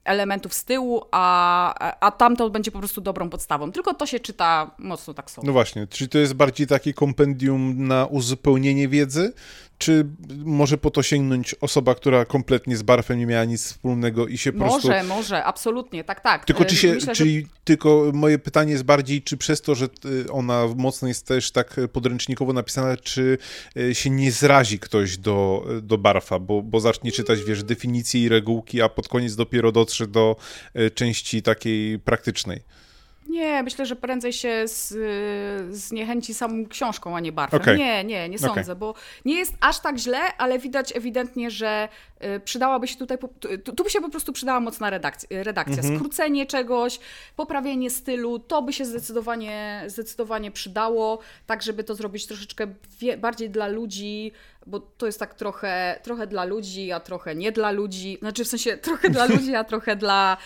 elementów z tyłu, a, a tamto będzie po prostu dobrą podstawą. Tylko to się czyta mocno tak sobie. No właśnie, czy to jest bardziej takie kompendium na uzupełnienie wiedzy, czy może po to sięgnąć osoba, która kompletnie z barfem nie miała nic wspólnego i się po może, prostu... Może, może, absolutnie, tak, tak. Tylko czy się, Myślę, czyli że... tylko moje pytanie jest bardziej, czy przez to, że y, ona mocno jest też tak podręcznikowo napisana, czy y, się nie zrazi ktoś do, do barfa, bo, bo zacznie czytać, wiesz, definicje i regułki, a pod koniec dopiero dotrze do y, części takiej praktycznej. Nie, myślę, że prędzej się z, zniechęci samą książką, a nie barwem. Okay. Nie, nie, nie sądzę, okay. bo nie jest aż tak źle, ale widać ewidentnie, że y, przydałaby się tutaj, tu, tu by się po prostu przydała mocna redakcja, redakcja. Mhm. skrócenie czegoś, poprawienie stylu, to by się zdecydowanie, zdecydowanie przydało, tak żeby to zrobić troszeczkę bardziej dla ludzi, bo to jest tak trochę, trochę dla ludzi, a trochę nie dla ludzi. Znaczy w sensie trochę dla ludzi, a trochę dla,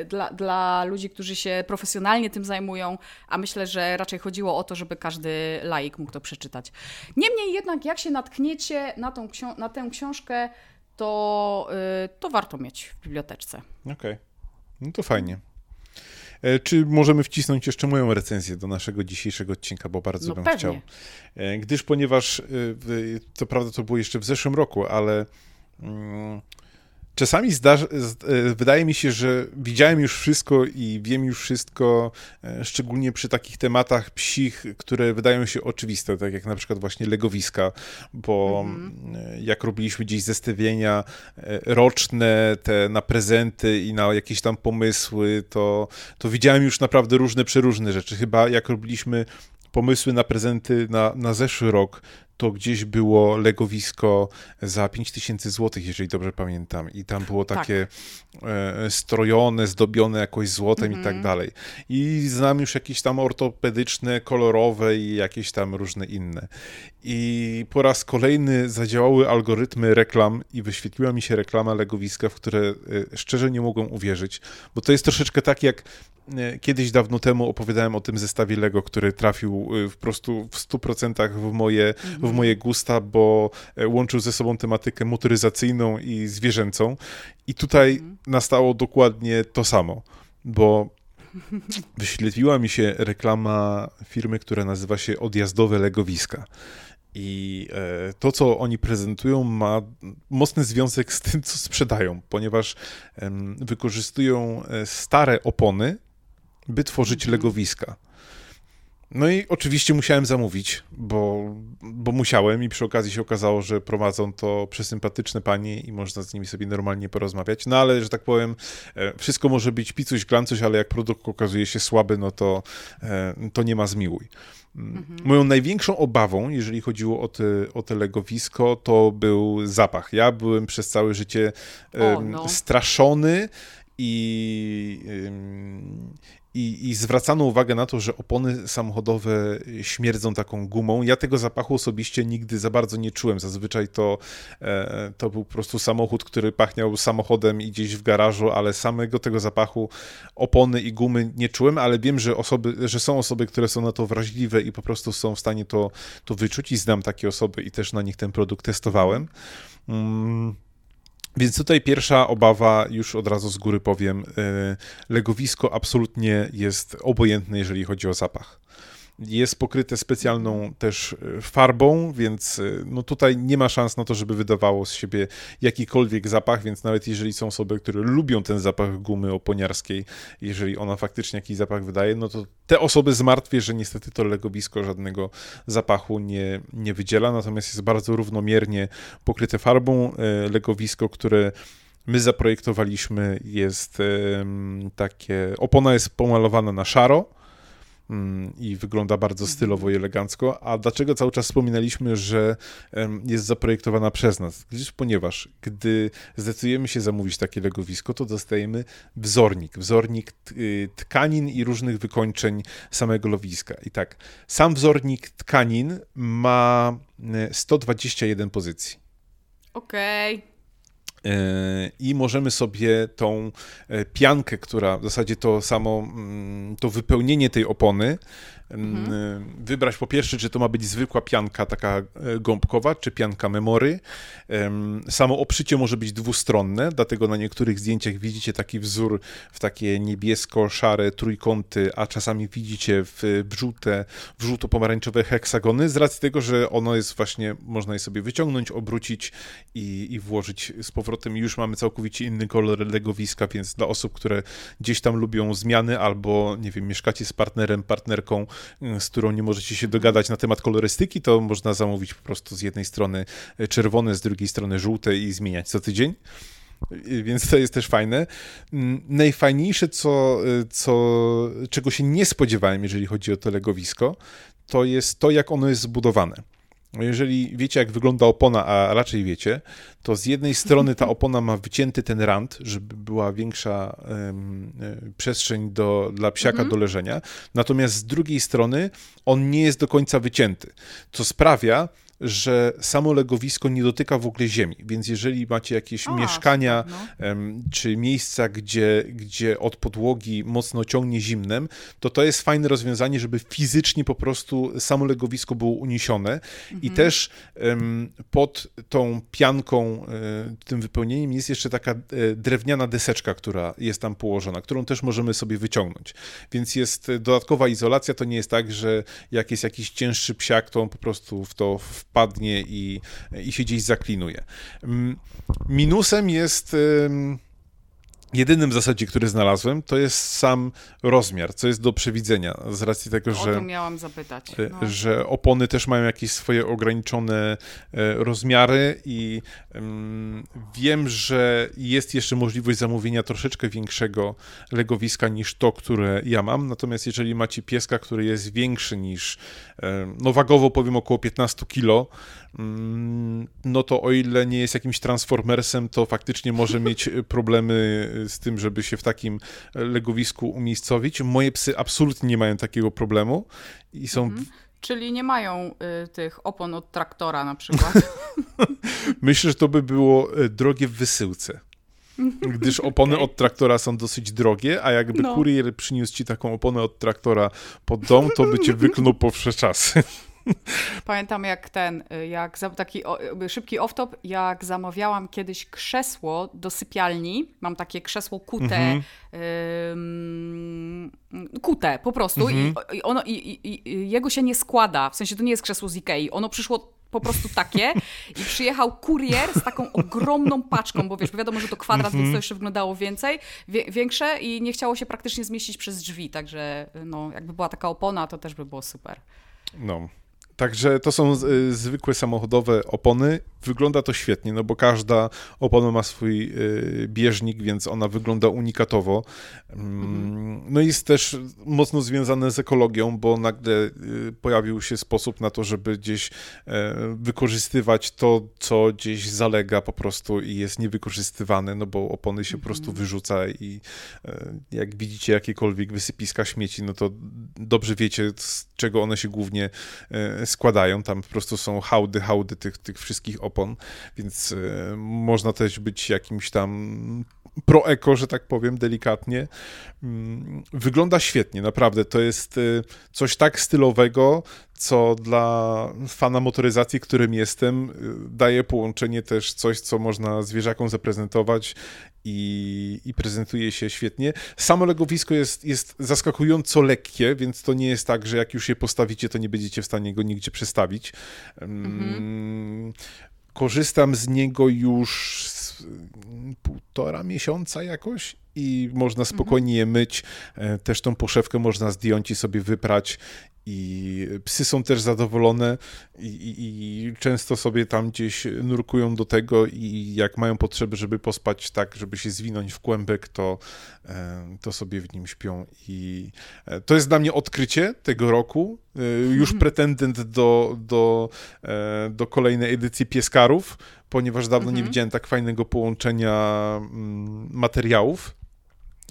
y, dla, dla ludzi, którzy się profesjonalnie tym zajmują, a myślę, że raczej chodziło o to, żeby każdy laik mógł to przeczytać. Niemniej jednak, jak się natkniecie na, tą na tę książkę, to, y, to warto mieć w biblioteczce. Okej, okay. no to fajnie. E, czy możemy wcisnąć jeszcze moją recenzję do naszego dzisiejszego odcinka, bo bardzo no bym pewnie. chciał. E, gdyż, ponieważ, e, co prawda to było jeszcze w zeszłym roku, ale mm, czasami zdarzy, e, wydaje mi się, że widziałem już wszystko i wiem już wszystko, e, szczególnie przy takich tematach psich, które wydają się oczywiste, tak jak na przykład właśnie legowiska, bo mhm. jak robiliśmy gdzieś zestawienia roczne, te na prezenty i na jakieś tam pomysły, to, to widziałem już naprawdę różne, przeróżne rzeczy. Chyba jak robiliśmy pomysły na prezenty na, na zeszły rok, to gdzieś było legowisko za 5000 zł, jeżeli dobrze pamiętam. I tam było tak. takie tak. e, strojone, zdobione jakoś złotem i tak mhm. dalej. I znam już jakieś tam ortopedyczne, kolorowe i jakieś tam różne inne. I po raz kolejny zadziałały algorytmy reklam i wyświetliła mi się reklama legowiska, w które e, szczerze nie mogłem uwierzyć, bo to jest troszeczkę tak jak e, kiedyś dawno temu opowiadałem o tym zestawie Lego, który trafił e, po prostu w 100% w moje, w moje gusta, bo e, łączył ze sobą tematykę motoryzacyjną i zwierzęcą. I tutaj mhm. nastało dokładnie to samo, bo wyświetliła mi się reklama firmy, która nazywa się Odjazdowe Legowiska. I e, to, co oni prezentują, ma mocny związek z tym, co sprzedają, ponieważ wykorzystują e, stare opony, by tworzyć mhm. legowiska. No i oczywiście musiałem zamówić, bo, bo musiałem i przy okazji się okazało, że prowadzą to przesympatyczne panie i można z nimi sobie normalnie porozmawiać. No ale, że tak powiem, e, wszystko może być picuś, glancuś, ale jak produkt okazuje się słaby, no to, e, to nie ma zmiłuj. Mhm. Moją największą obawą, jeżeli chodziło o te, o te legowisko, to był zapach. Ja byłem przez całe życie o, no. straszony i, i, i zwracano uwagę na to, że opony samochodowe śmierdzą taką gumą. Ja tego zapachu osobiście nigdy za bardzo nie czułem. Zazwyczaj to, e, to był po prostu samochód, który pachniał samochodem i gdzieś w garażu, ale samego tego zapachu opony i gumy nie czułem, ale wiem, że, osoby, że są osoby, które są na to wrażliwe i po prostu są w stanie to, to wyczuć i znam takie osoby i też na nich ten produkt testowałem. Mm. Więc tutaj pierwsza obawa, już od razu z góry powiem, e, legowisko absolutnie jest obojętne, jeżeli chodzi o zapach. Jest pokryte specjalną też e, farbą, więc e, no tutaj nie ma szans na to, żeby wydawało z siebie jakikolwiek zapach, więc nawet jeżeli są osoby, które lubią ten zapach gumy oponiarskiej, jeżeli ona faktycznie jakiś zapach wydaje, no to te osoby zmartwię, że niestety to legowisko żadnego zapachu nie, nie wydziela, natomiast jest bardzo równomiernie pokryte farbą. E, legowisko, które my zaprojektowaliśmy jest takie, opona jest pomalowana na szaro, i wygląda bardzo stylowo i elegancko. A dlaczego cały czas wspominaliśmy, że jest zaprojektowana przez nas? Gdyż, ponieważ gdy zdecydujemy się zamówić takie legowisko, to dostajemy wzornik, wzornik y, tkanin i różnych wykończeń samego lowiska. I tak, sam wzornik tkanin ma 121 pozycji. Okej. Okay. E, i możemy sobie tą e, piankę, która w zasadzie to samo, mm, to wypełnienie tej opony, Mhm. Wybrać po pierwsze, czy to ma być zwykła pianka taka e, gąbkowa, czy pianka memory. Samo oprzycie może być dwustronne, dlatego na niektórych zdjęciach widzicie taki wzór w takie niebiesko-szare trójkąty, a czasami widzicie w, żółte, w żółto-pomarańczowe heksagony, z racji tego, że ono jest właśnie, można je sobie wyciągnąć, obrócić i, i włożyć z powrotem. Już mamy całkowicie inny kolor legowiska, więc dla osób, które gdzieś tam lubią zmiany albo, nie wiem, mieszkacie z partnerem, partnerką, z którą nie możecie się dogadać na temat kolorystyki, to można zamówić po prostu z jednej strony czerwone, z drugiej strony żółte i zmieniać co tydzień więc to jest też fajne. Najfajniejsze, co, co, czego się nie spodziewałem, jeżeli chodzi o to legowisko, to jest to, jak ono jest zbudowane. Jeżeli wiecie, jak wygląda opona, a raczej wiecie, to z jednej strony ta opona ma wycięty ten rand, żeby była większa um, przestrzeń do, dla psiaka mhm. do leżenia, natomiast z drugiej strony on nie jest do końca wycięty, co sprawia, że samo legowisko nie dotyka w ogóle ziemi, więc jeżeli macie jakieś mieszkania no. czy miejsca, gdzie, gdzie od podłogi mocno ciągnie zimnem, to to jest fajne rozwiązanie, żeby fizycznie po prostu samo legowisko było uniesione mhm. i też pod tą pianką, e, tym wypełnieniem jest jeszcze taka e, drewniana deseczka, która jest tam położona, którą też możemy sobie wyciągnąć, więc jest dodatkowa izolacja, to nie jest tak, że jak jest jakiś cięższy psiak, to on po prostu w to wpadnie i, i się gdzieś zaklinuje. Mm, minusem jest jedynym w zasadzie, który znalazłem, to jest sam rozmiar, co jest do przewidzenia, z racji tego, że... O to miałam zapytać. E, no. Że opony też mają jakieś swoje ograniczone e, rozmiary i um, wiem, że jest jeszcze możliwość zamówienia troszeczkę większego legowiska niż to, które ja mam, natomiast jeżeli macie pieska, który jest większy niż, no wagowo powiem około 15 kilo, Mm, no to o ile nie jest jakimś transformersem, to faktycznie może mieć problemy z tym, żeby się w takim legowisku umiejscowić. Moje psy absolutnie nie mają takiego problemu i są. Mhm. Czyli nie mają y, tych opon od traktora na przykład. Myślę, że to by było drogie w wysyłce. Gdyż opony od traktora są dosyć drogie, a jakby no. kurier przyniósł ci taką oponę od traktora pod dom, to by cię wyklnął po wsze czasy. Pamiętam jak ten, jak za, taki szybki off-top, jak zamawiałam kiedyś krzesło do sypialni, mam takie krzesło kute, ym, kute po prostu. Mm -hmm. i, ono, i, i, i, jego się nie składa, w sensie to nie jest krzesło z Ikei, ono przyszło po prostu takie i przyjechał kurier z taką ogromną paczką, bo wiesz, bo wiadomo, że to kwadrat, mm -hmm. więc to jeszcze wyglądało więcej, wie, większe i nie chciało się praktycznie zmieścić przez drzwi, także no, jakby była taka opona, to też by było super. No, Także to są y, zwykłe samochodowe opony. Wygląda to świetnie, no bo każda opona ma swój y, bieżnik, więc ona wygląda unikatowo. Mhm. No i jest też mocno związane z ekologią, bo nagle y, pojawił się sposób na to, żeby gdzieś e, wykorzystywać to, co gdzieś zalega po prostu i jest niewykorzystywane, no bo opony się po prostu mhm. wyrzuca i e, jak widzicie jakiekolwiek wysypiska śmieci, no to dobrze wiecie, z czego one się głównie e, składają. Tam po prostu są hałdy, hałdy tych, tych wszystkich opon, więc e, można też być jakimś tam pro-eko, że tak powiem, delikatnie. Mm, wygląda świetnie, naprawdę. To jest e, coś tak stylowego, co dla fana motoryzacji, którym jestem, y, daje połączenie też coś, co można zwierzakom zaprezentować i, i prezentuje się świetnie. Samo legowisko jest, jest zaskakująco lekkie, więc to nie jest tak, że jak już je postawicie, to nie będziecie w stanie go nigdzie przestawić. Mhm. Korzystam z niego już półtora miesiąca jakoś i można spokojnie je myć. E, też tą poszewkę można zdjąć i sobie wyprać i psy są też zadowolone i, i, i, często sobie tam gdzieś nurkują do tego i jak mają potrzeby, żeby pospać tak, żeby się zwinąć w kłębek, to, e, to sobie w nim śpią i e, to jest dla mnie odkrycie tego roku, już mhm. pretendent do, do, do kolejnej edycji Pieskarów, ponieważ dawno nie mhm. widziałem tak fajnego połączenia mm, materiałów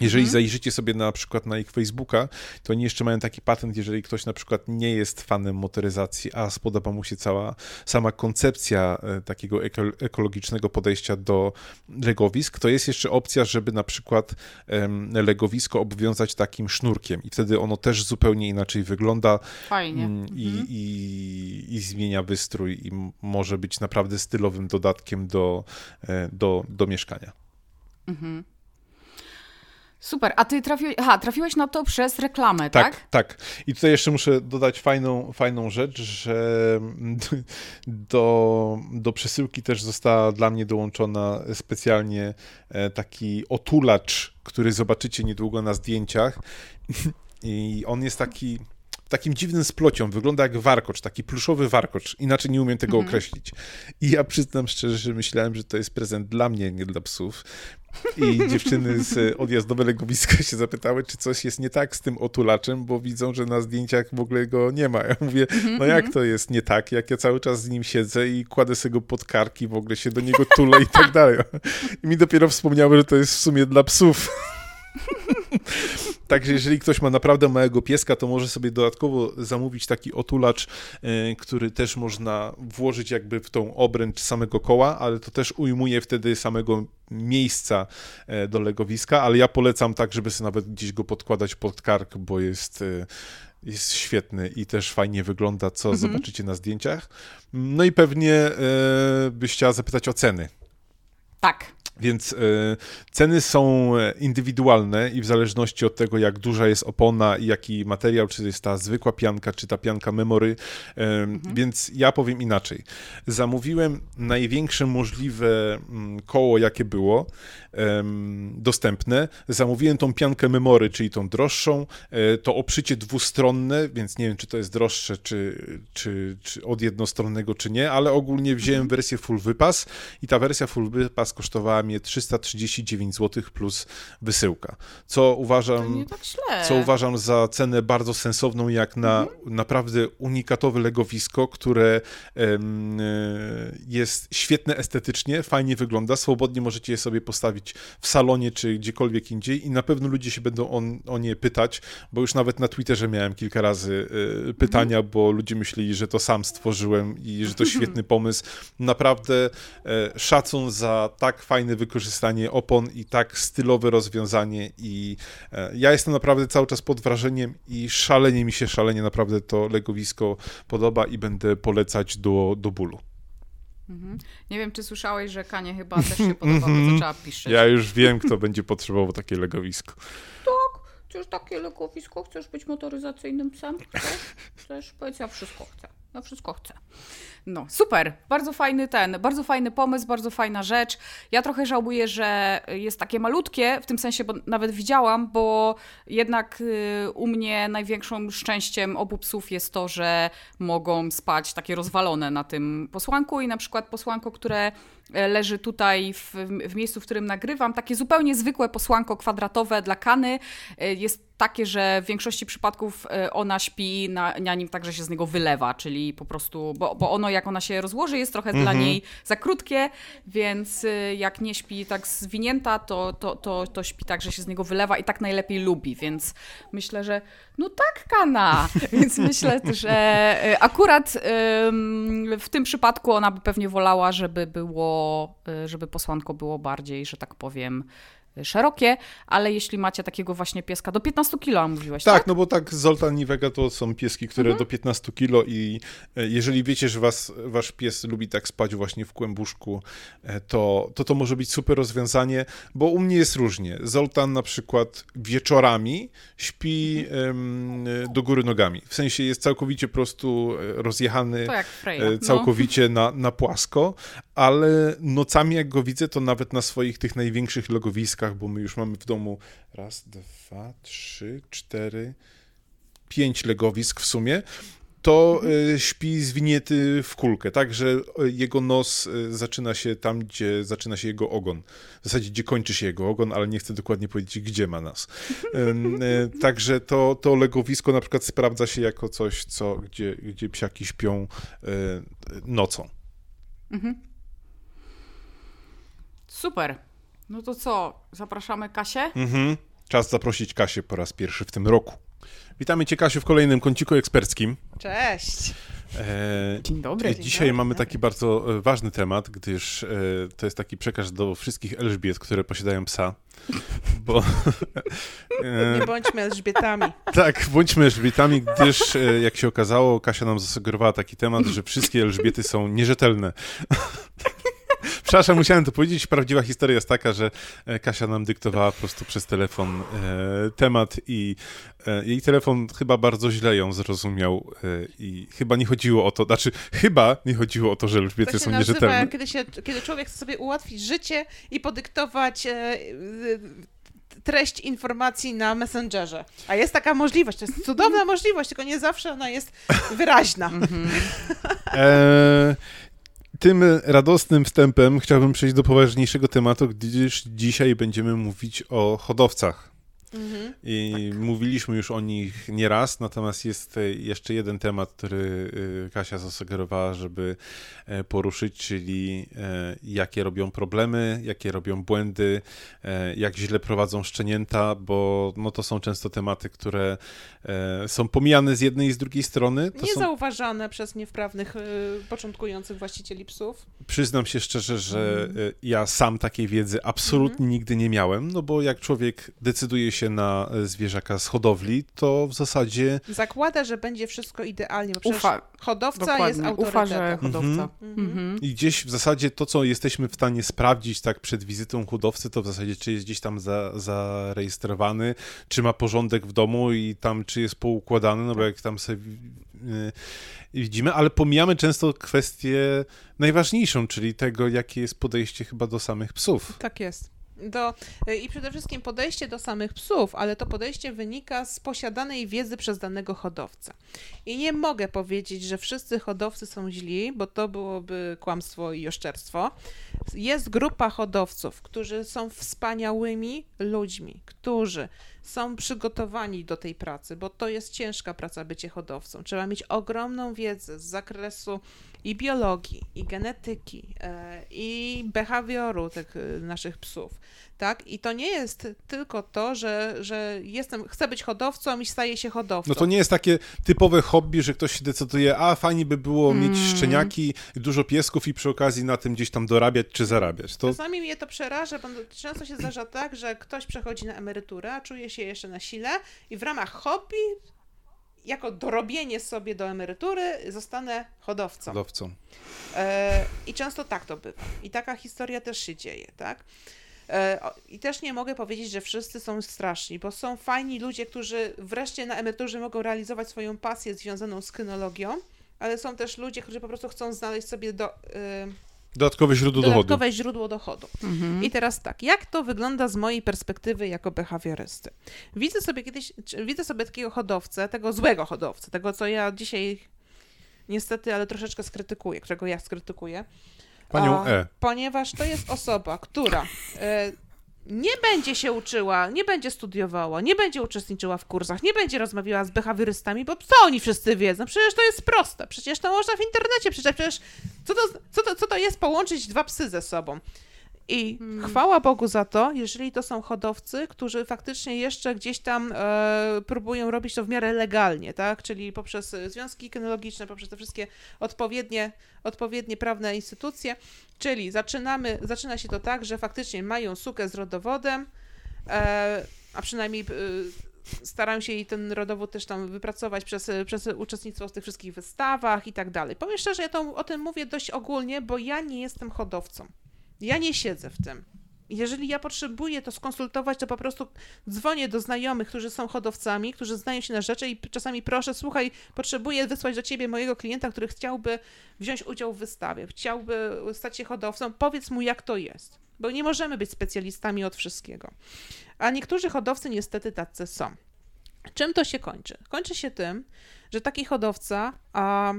jeżeli mhm. zajrzycie sobie na przykład na ich Facebooka, to oni jeszcze mają taki patent, jeżeli ktoś na przykład nie jest fanem motoryzacji, a spodoba mu się cała sama koncepcja e, takiego ekologicznego podejścia do legowisk, to jest jeszcze opcja, żeby na przykład legowisko obwiązać takim sznurkiem i wtedy ono też zupełnie inaczej wygląda. Fajnie. Mm, I, mhm. i, i zmienia wystrój i może być naprawdę stylowym dodatkiem do, e, do, do mieszkania. Mhm. Super, a ty trafiłeś, aha, trafiłeś na to przez reklamę, tak? Tak, tak. I tutaj jeszcze muszę dodać fajną, fajną rzecz, że do, do przesyłki też została dla mnie dołączona specjalnie e, taki otulacz, który zobaczycie niedługo na zdjęciach. I on jest taki takim dziwnym splocią. Wygląda jak warkocz, taki pluszowy warkocz. Inaczej nie umiem tego mhm. określić. I ja przyznam szczerze, że myślałem, że to jest prezent dla mnie, nie dla psów. I dziewczyny z odjazdowe legowiska się zapytały, czy coś jest nie tak z tym otulaczem, bo widzą, że na zdjęciach w ogóle go nie ma. Ja mówię, mhm, no jak mhm. to jest nie tak, jak ja cały czas z nim siedzę i kładę sobie go pod karki, w ogóle się do niego tulę i tak dalej. I mi dopiero wspomniały, że to jest w sumie dla psów. Także jeżeli ktoś ma naprawdę małego pieska, to może sobie dodatkowo zamówić taki otulacz, e, który też można włożyć jakby w tą obręcz samego koła, ale to też ujmuje wtedy samego miejsca e, do legowiska, ale ja polecam tak, żeby sobie nawet gdzieś go podkładać pod kark, bo jest e, jest świetny i też fajnie wygląda, co mhm. zobaczycie na zdjęciach. No i pewnie e, byś chciała zapytać o ceny. Tak. Więc y, ceny są indywidualne i w zależności od tego, jak duża jest opona i jaki materiał, czy jest ta zwykła pianka, czy ta pianka memory. Y, mhm. Więc ja powiem inaczej. Zamówiłem największe możliwe mm, koło, jakie było dostępne. Zamówiłem tą piankę memory, czyli tą droższą. E, to oprzycie dwustronne, więc nie wiem, czy to jest droższe, czy, czy, czy od jednostronnego, czy nie, ale ogólnie wziąłem mhm. wersję full wypas i ta wersja full wypas kosztowała mnie 339 zł plus wysyłka. Co uważam, tak co uważam za cenę bardzo sensowną, jak na mhm. naprawdę unikatowe legowisko, które um, jest świetne estetycznie, fajnie wygląda, swobodnie możecie je sobie postawić w salonie czy gdziekolwiek indziej i na pewno ludzie się będą o, o nie pytać, bo już nawet na Twitterze miałem kilka razy y, pytania, mhm. bo ludzie myśleli, że to sam stworzyłem i że to świetny pomysł. Naprawdę y, szacun za tak fajne wykorzystanie opon i tak stylowe rozwiązanie i y, ja jestem naprawdę cały czas pod wrażeniem i szalenie mi się, szalenie naprawdę to legowisko podoba i będę polecać do, do bólu. Mhm. Nie wiem, czy słyszałeś, że Kanie chyba też się podobało, mhm. zaczęła piszczeć. Ja już wiem, kto będzie potrzebował takie legowisko. Tak, chcesz takie legowisko? Chcesz być motoryzacyjnym psem? Chcesz? Chcesz? Powiedz, ja wszystko chcę. Ja wszystko chcę. No, super. Bardzo fajny ten, bardzo fajny pomysł, bardzo fajna rzecz. Ja trochę żałuję, że jest takie malutkie, w tym sensie, bo nawet widziałam, bo jednak y, u mnie największym szczęściem obu psów jest to, że mogą spać takie rozwalone na tym posłanku i na przykład posłanko, które e, leży tutaj w, w miejscu, w którym nagrywam, takie zupełnie zwykłe posłanko kwadratowe dla kany, e, jest takie, że w większości przypadków e, ona śpi na, na nim tak, że się z niego wylewa, czyli po prostu, bo, bo ono jak ona się rozłoży jest trochę dla mhm. niej za krótkie, więc y, jak nie śpi tak zwinięta, to, to, to, to śpi tak, że się z niego wylewa i tak najlepiej lubi, więc myślę, że no tak, Kana. Więc myślę, że y, akurat w tym przypadku ona by pewnie wolała, żeby było, y, żeby posłanko było bardziej, że tak powiem, szerokie, ale jeśli macie takiego właśnie pieska do 15 kilo, mówiłeś, tak? Tak, no bo tak Zoltan i Vega to są pieski, które mhm. do 15 kilo i e, jeżeli wiecie, że was, wasz pies lubi tak spać właśnie w kłębuszku, e, to, to to może być super rozwiązanie, bo u mnie jest różnie. Zoltan na przykład wieczorami śpi um, do góry nogami, w sensie jest całkowicie po prostu e, rozjechany, no. całkowicie no. na, na płasko, ale nocami jak go widzę, to nawet na swoich tych największych logowiskach, bo my już mamy w domu raz, dwa, trzy, cztery, pięć legowisk w sumie, to mhm. śpi zwinięty w kulkę, tak, że e, jego nos e, zaczyna się tam, gdzie zaczyna się jego ogon. W zasadzie, gdzie kończy się jego ogon, ale nie chcę dokładnie powiedzieć, gdzie ma nas. Także to, to legowisko na przykład sprawdza się jako coś, co, gdzie, gdzie psiaki śpią nocą. Mhm. Super. No to co, zapraszamy Kasię? Mhm. Czas zaprosić Kasię po raz pierwszy w tym roku. Witamy Cię, Kasiu, w kolejnym kąciku eksperckim. Cześć. E, dzień dobry. Dzisiaj dzień mamy dobry. taki bardzo e, ważny temat, gdyż e, to jest taki przekaz do wszystkich Elżbiet, które posiadają psa. Bo, e, Nie bądźmy Elżbietami. Tak, bądźmy Elżbietami, gdyż e, jak się okazało, Kasia nam zasugerowała taki temat, że wszystkie Elżbiety są nierzetelne. Przepraszam, musiałem to powiedzieć. Prawdziwa historia jest taka, że e, Kasia nam dyktowała po prostu przez telefon e, temat i e, jej telefon chyba bardzo źle ją zrozumiał e, i chyba nie chodziło o to, znaczy chyba nie chodziło o to, że Elżbiety są nierzetelne. Kiedy, się, kiedy człowiek chce sobie ułatwić życie i podyktować e, treść informacji na Messengerze. A jest taka możliwość, to jest cudowna możliwość, tylko nie zawsze ona jest wyraźna. Mhm. tym radosnym wstępem chciałbym przejść do poważniejszego tematu, gdyż dzisiaj będziemy mówić o hodowcach. Mhm. I tak. mówiliśmy już o nich nieraz, natomiast jest jeszcze jeden temat, który y, Kasia zasugerowała, żeby e, poruszyć, czyli e, jakie robią problemy, jakie robią błędy, e, jak źle prowadzą szczenięta, bo no, to są często tematy, które są pomijane z jednej i z drugiej strony. To Niezauważane są... przez niewprawnych, początkujących właścicieli psów. Przyznam się szczerze, że mhm. ja sam takiej wiedzy absolutnie mhm. nigdy nie miałem, no bo jak człowiek decyduje się się na e, zwierzaka z hodowli, to w zasadzie Zakłada, że będzie wszystko idealnie, bo Ufa, hodowca dokładnie. jest autorytetem. Ufa, że hodowca. Mhm. Mhm. i gdzieś w zasadzie to, co jesteśmy w stanie sprawdzić tak przed wizytą hodowcy, to w zasadzie czy jest gdzieś tam za, zarejestrowany, czy ma porządek w domu i tam czy jest poukładany, no bo jak tam sobie y, widzimy, ale pomijamy często kwestię najważniejszą, czyli tego, jakie jest podejście chyba do samych psów. Tak jest. Do, y, I przede wszystkim podejście do samych psów, ale to podejście wynika z posiadanej wiedzy przez danego hodowcę. I nie mogę powiedzieć, że wszyscy hodowcy są źli, bo to byłoby kłamstwo i oszczerstwo. Jest grupa hodowców, którzy są wspaniałymi ludźmi, którzy są przygotowani do tej pracy, bo to jest ciężka praca bycie hodowcą. Trzeba mieć ogromną wiedzę z zakresu i biologii, i genetyki, e, i behawioru tych e, naszych psów, tak? I to nie jest tylko to, że, że jestem, chcę być hodowcą i staję się hodowcą. No to nie jest takie typowe hobby, że ktoś się decyduje, a fajnie by było mieć Mm. szczeniaki, dużo piesków i przy okazji na tym gdzieś tam dorabiać czy zarabiać. To Czasami mnie to przeraża, bo często się zdarza tak, że ktoś przechodzi na emeryturę, a czuje się jeszcze na sile i w ramach hobby, jako dorobienie sobie do emerytury, zostanę hodowcą. hodowcą. E, I często tak to bywa. I taka historia też się dzieje, tak? E, I też nie mogę powiedzieć, że wszyscy są straszni, bo są fajni ludzie, którzy wreszcie na emeryturze mogą realizować swoją pasję związaną z kynologią, ale są też ludzie, którzy po prostu chcą znaleźć sobie do, e, Dodatkowe źródło dochodu. dodatkowe źródło dochodu. Mhm. I teraz tak, jak to wygląda z mojej perspektywy jako behawiorysty? Widzę sobie kiedyś, widzę sobie takiego hodowcę, tego złego hodowcę, tego co ja dzisiaj niestety, ale troszeczkę skrytykuję, którego ja skrytykuję. Panią A, E. Ponieważ to jest osoba, która e, nie będzie się uczyła, nie będzie studiowała, nie będzie uczestniczyła w kursach, nie będzie rozmawiała z behawiorystami, bo co oni wszyscy wiedzą? Przecież to jest proste, przecież to można w internecie przeczytać, przecież co to, co to, co to jest połączyć dwa psy ze sobą? I chwała Bogu za to, jeżeli to są hodowcy, którzy faktycznie jeszcze gdzieś tam e, próbują robić to w miarę legalnie, tak? Czyli poprzez e, związki kynologiczne, poprzez te wszystkie odpowiednie, odpowiednie prawne instytucje. Czyli zaczynamy, zaczyna się to tak, że faktycznie mają sukę z rodowodem, e, a przynajmniej e, starają się jej ten rodowód też tam wypracować przez, przez uczestnictwo w tych wszystkich wystawach i tak dalej. Powiem szczerze, ja to, o tym mówię dość ogólnie, bo ja nie jestem hodowcą. Ja nie siedzę w tym. Jeżeli ja potrzebuję to skonsultować, to po prostu dzwonię do znajomych, którzy są hodowcami, którzy znają się na rzeczy i czasami proszę, słuchaj, potrzebuję wysłać do ciebie mojego klienta, który chciałby wziąć udział w wystawie, chciałby stać się hodowcą, powiedz mu jak to jest. Bo nie możemy być specjalistami od wszystkiego. A niektórzy hodowcy niestety tacy są. Czym to się kończy? Kończy się tym, że taki hodowca a,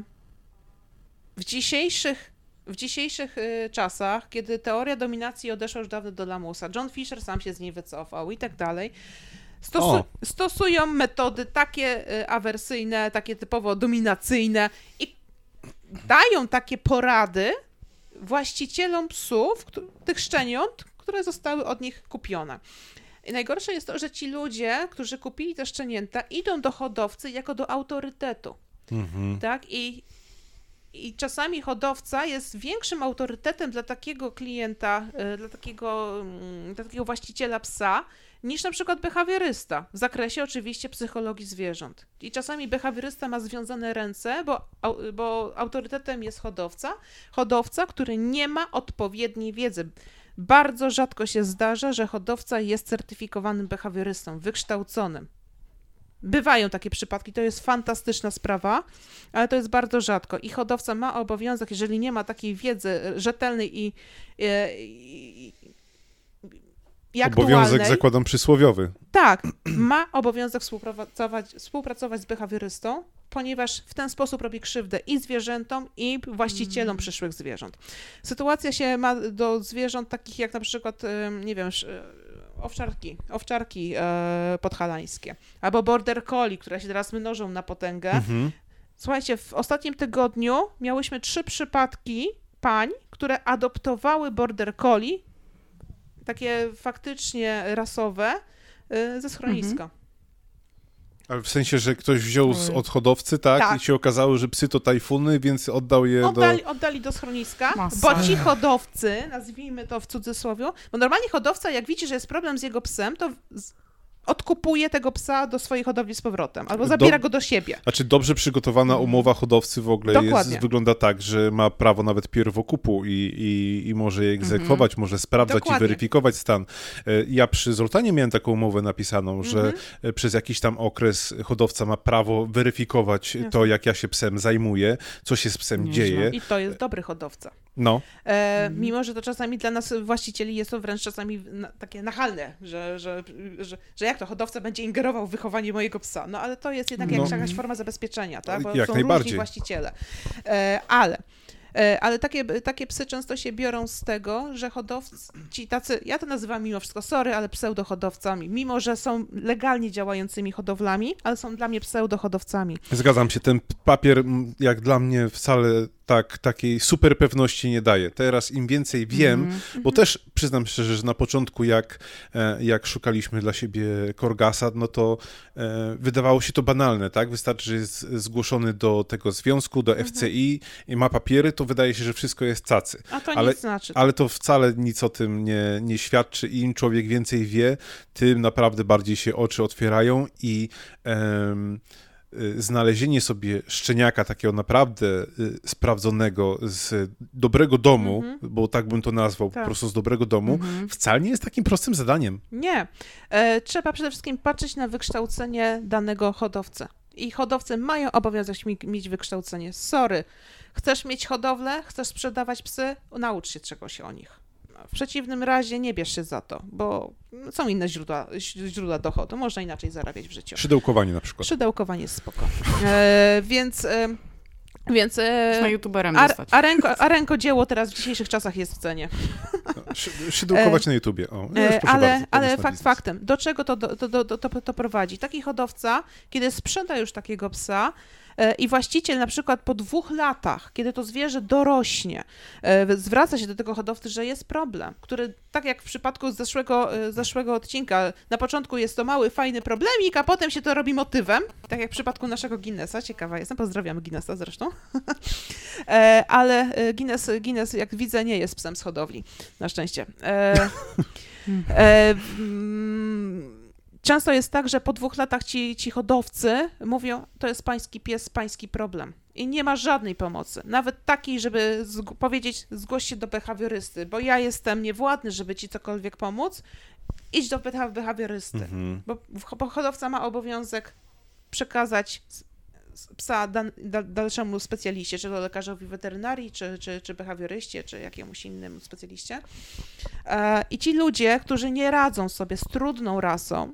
w dzisiejszych w dzisiejszych y, czasach, kiedy teoria dominacji odeszła już dawno do lamusa, John Fisher sam się z niej wycofał i tak dalej, stosu stosują metody takie y, awersyjne, takie typowo dominacyjne i dają takie porady właścicielom psów, tych szczeniąt, które zostały od nich kupione. I najgorsze jest to, że ci ludzie, którzy kupili te szczenięta, idą do hodowcy jako do autorytetu Mhm. tak? I, I czasami hodowca jest większym autorytetem dla takiego klienta, y, dla takiego, mm, dla takiego właściciela psa, niż na przykład behawiorysta, w zakresie oczywiście psychologii zwierząt. I czasami behawiorysta ma związane ręce, bo, bo autorytetem jest hodowca, hodowca, który nie ma odpowiedniej wiedzy. Bardzo rzadko się zdarza, że hodowca jest certyfikowanym behawiorystą, wykształconym. Bywają takie przypadki, to jest fantastyczna sprawa, ale to jest bardzo rzadko. I hodowca ma obowiązek, jeżeli nie ma takiej wiedzy rzetelnej i, e, i, i, i Obowiązek zakładam przysłowiowy. tak, ma obowiązek współpracować, współpracować z behawiorystą, ponieważ w ten sposób robi krzywdę i zwierzętom, i właścicielom przyszłych zwierząt. Sytuacja się ma do zwierząt takich jak na przykład, nie wiem, owczarki, owczarki e, podhalańskie, albo border collie, które się teraz mnożą na potęgę. Mhm. Słuchajcie, w ostatnim tygodniu miałyśmy trzy przypadki pań, które adoptowały border collie, takie faktycznie rasowe, y, ze schroniska. Ale w sensie, że ktoś wziął z, Oj. od hodowcy, tak? Tak. I się okazało, że psy to tajfuny, więc oddał je Oddali, do... oddali do schroniska, Masakra. bo ci hodowcy, nazwijmy to w cudzysłowie, bo normalnie hodowca, jak widzi, że jest problem z jego psem, to odkupuje tego psa do swojej hodowli z powrotem, albo zabiera Do- go do siebie. Znaczy dobrze przygotowana umowa hodowcy w ogóle jest, wygląda tak, że ma prawo nawet pierwokupu i, i, i może je egzekwować, może sprawdzać Dokładnie. i weryfikować stan. E, Ja przy Zoltanie miałem taką umowę napisaną, że e, przez jakiś tam okres hodowca ma prawo weryfikować Jasne. to, jak ja się psem zajmuję, co się z psem dzieje. I to jest dobry hodowca. No, E, Mimo, że to czasami dla nas właścicieli jest to wręcz czasami takie nachalne, że, że, że, że jak to hodowca będzie ingerował w wychowanie mojego psa. No ale to jest jednak No. jakaś, forma zabezpieczenia, tak? Bo Jak są różni właściciele. E, ale e, ale takie, takie psy często się biorą z tego, że hodowcy, tacy, ja to nazywam mimo wszystko, sorry, ale pseudohodowcami, mimo że są legalnie działającymi hodowlami, ale są dla mnie pseudohodowcami. zgadzam się. Ten papier, jak dla mnie, wcale tak, takiej super pewności nie daje. Teraz im więcej wiem, Mhm. Bo też przyznam szczerze, że na początku, jak, e, jak szukaliśmy dla siebie Korgasa, no to e, wydawało się to banalne, tak? Wystarczy, że jest zgłoszony do tego związku, do FCI i ma papiery, to wydaje się, że wszystko jest cacy. A to Ale- nic znaczy. Ale to wcale nic o tym nie, nie świadczy. Im człowiek więcej wie, tym naprawdę bardziej się oczy otwierają i em, znalezienie sobie szczeniaka takiego naprawdę y, sprawdzonego z dobrego domu, Mhm. bo tak bym to nazwał, Tak. po prostu z dobrego domu, Mhm. wcale nie jest takim prostym zadaniem. Nie. E, trzeba przede wszystkim patrzeć na wykształcenie danego hodowcy. I hodowcy mają obowiązek mi, mieć wykształcenie. Sorry. Chcesz mieć hodowlę, chcesz sprzedawać psy, naucz się czegoś o nich. W przeciwnym razie nie bierz się za to, bo są inne źródła, źródła dochodu. Można inaczej zarabiać w życiu. Szydełkowanie na przykład. Szydełkowanie jest spoko. E, więc e, więc e, Można youtuberem a, a, ręko, a rękodzieło teraz w dzisiejszych czasach jest w cenie. Szy, szydełkować na YouTubie. O, no E, ale bardzo, ale fakt biznes. faktem, do czego to, do, do, do, to, to prowadzi? Taki hodowca, kiedy sprzeda już takiego psa e, i właściciel na przykład po dwóch latach, kiedy to zwierzę dorośnie, e, zwraca się do tego hodowcy, że jest problem, który tak jak w przypadku zeszłego, e, zeszłego odcinka, na początku jest to mały, fajny problemik, a potem się to robi motywem, tak jak w przypadku naszego Guinnessa, ciekawa jestem, pozdrawiam Guinnessa zresztą, e, ale e, Guinness, Guinness, jak widzę, nie jest psem z hodowli, na szczęście. E, E, mm, Często jest tak, że po dwóch latach ci, ci hodowcy mówią, to jest pański pies, pański problem. I nie ma żadnej pomocy. Nawet takiej, żeby zg- powiedzieć, zgłoś się do behawiorysty, bo ja jestem niewładny, żeby ci cokolwiek pomóc. Idź do beha- behawiorysty. Mhm. Bo, bo hodowca ma obowiązek przekazać psa dan, dalszemu specjaliście, czy to lekarzowi weterynarii, czy, czy, czy behawioryście, czy jakiemuś innemu specjaliście. E, I ci ludzie, którzy nie radzą sobie z trudną rasą,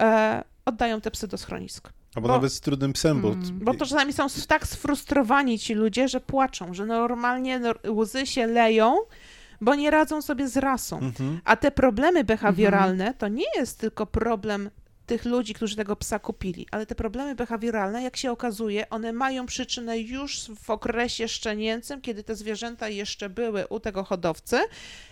e, oddają te psy do schronisk. Albo Bo- nawet z trudnym psem, bo... Mm. Bo to czasami są tak sfrustrowani ci ludzie, że płaczą, że normalnie no, łzy się leją, bo nie radzą sobie z rasą. Mhm. A te problemy behawioralne to nie jest tylko problem tych ludzi, którzy tego psa kupili, ale te problemy behawioralne, jak się okazuje, one mają przyczynę już w okresie szczenięcym, kiedy te zwierzęta jeszcze były u tego hodowcy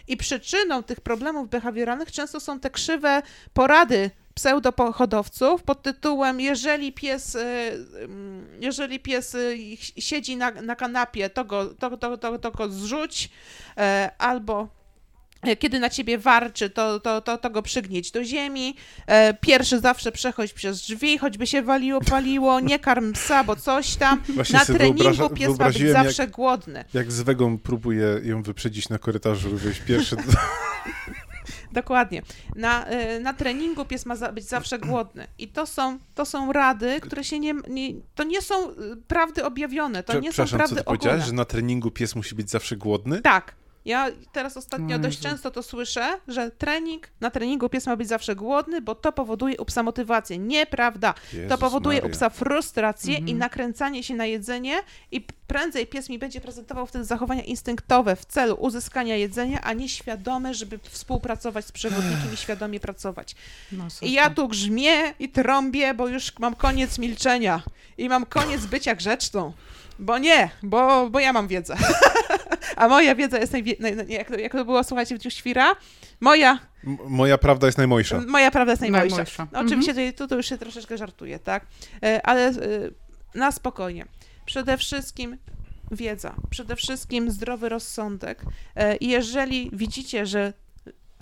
i przyczyną tych problemów behawioralnych często są te krzywe porady pseudohodowców pod tytułem jeżeli pies, y, jeżeli pies y, siedzi na, na kanapie, to go, to, to, to, to go zrzuć, e, albo e, kiedy na ciebie warczy, to, to, to, to go przygnieć do ziemi. E, pierwszy zawsze przechodź przez drzwi, choćby się waliło, paliło, nie karm psa, bo coś tam. Właśnie Na treningu pies ma być wyobraziłem, jak- zawsze głodny. Jak z Wegą próbuję ją wyprzedzić na korytarzu, wyjść pierwszy. Dokładnie. Na, e, na treningu pies ma za, być zawsze głodny. I to są, to są rady, które się nie, nie... To nie są e, prawdy objawione, to nie są Przepraszam, co prawdy ty powiedziałeś, ogólne. że na treningu pies musi być zawsze głodny? Tak. Ja teraz ostatnio O dość często to słyszę, że trening, na treningu pies ma być zawsze głodny, bo to powoduje u psa motywację. Nieprawda. To Jezus powoduje u Maria. psa frustrację i Mhm. nakręcanie się na jedzenie i prędzej pies mi będzie prezentował wtedy zachowania instynktowe w celu uzyskania jedzenia, a nie świadome, żeby współpracować z przewodnikiem i świadomie pracować. No, I ja tu grzmię i trąbię, bo już mam koniec milczenia i mam koniec bycia grzeczną. Bo nie, bo, bo ja mam wiedzę. A moja wiedza jest najwie... naj, naj, jak, to, jak to było, słuchajcie, w Świra? Moja, M- Moja prawda jest najmojsza. moja prawda jest najmojsza. Najmojsza. No, Oczywiście tutaj, tu to już się troszeczkę żartuje, tak? E, Ale e, na spokojnie. Przede wszystkim wiedza, przede wszystkim zdrowy rozsądek. E, I jeżeli widzicie, że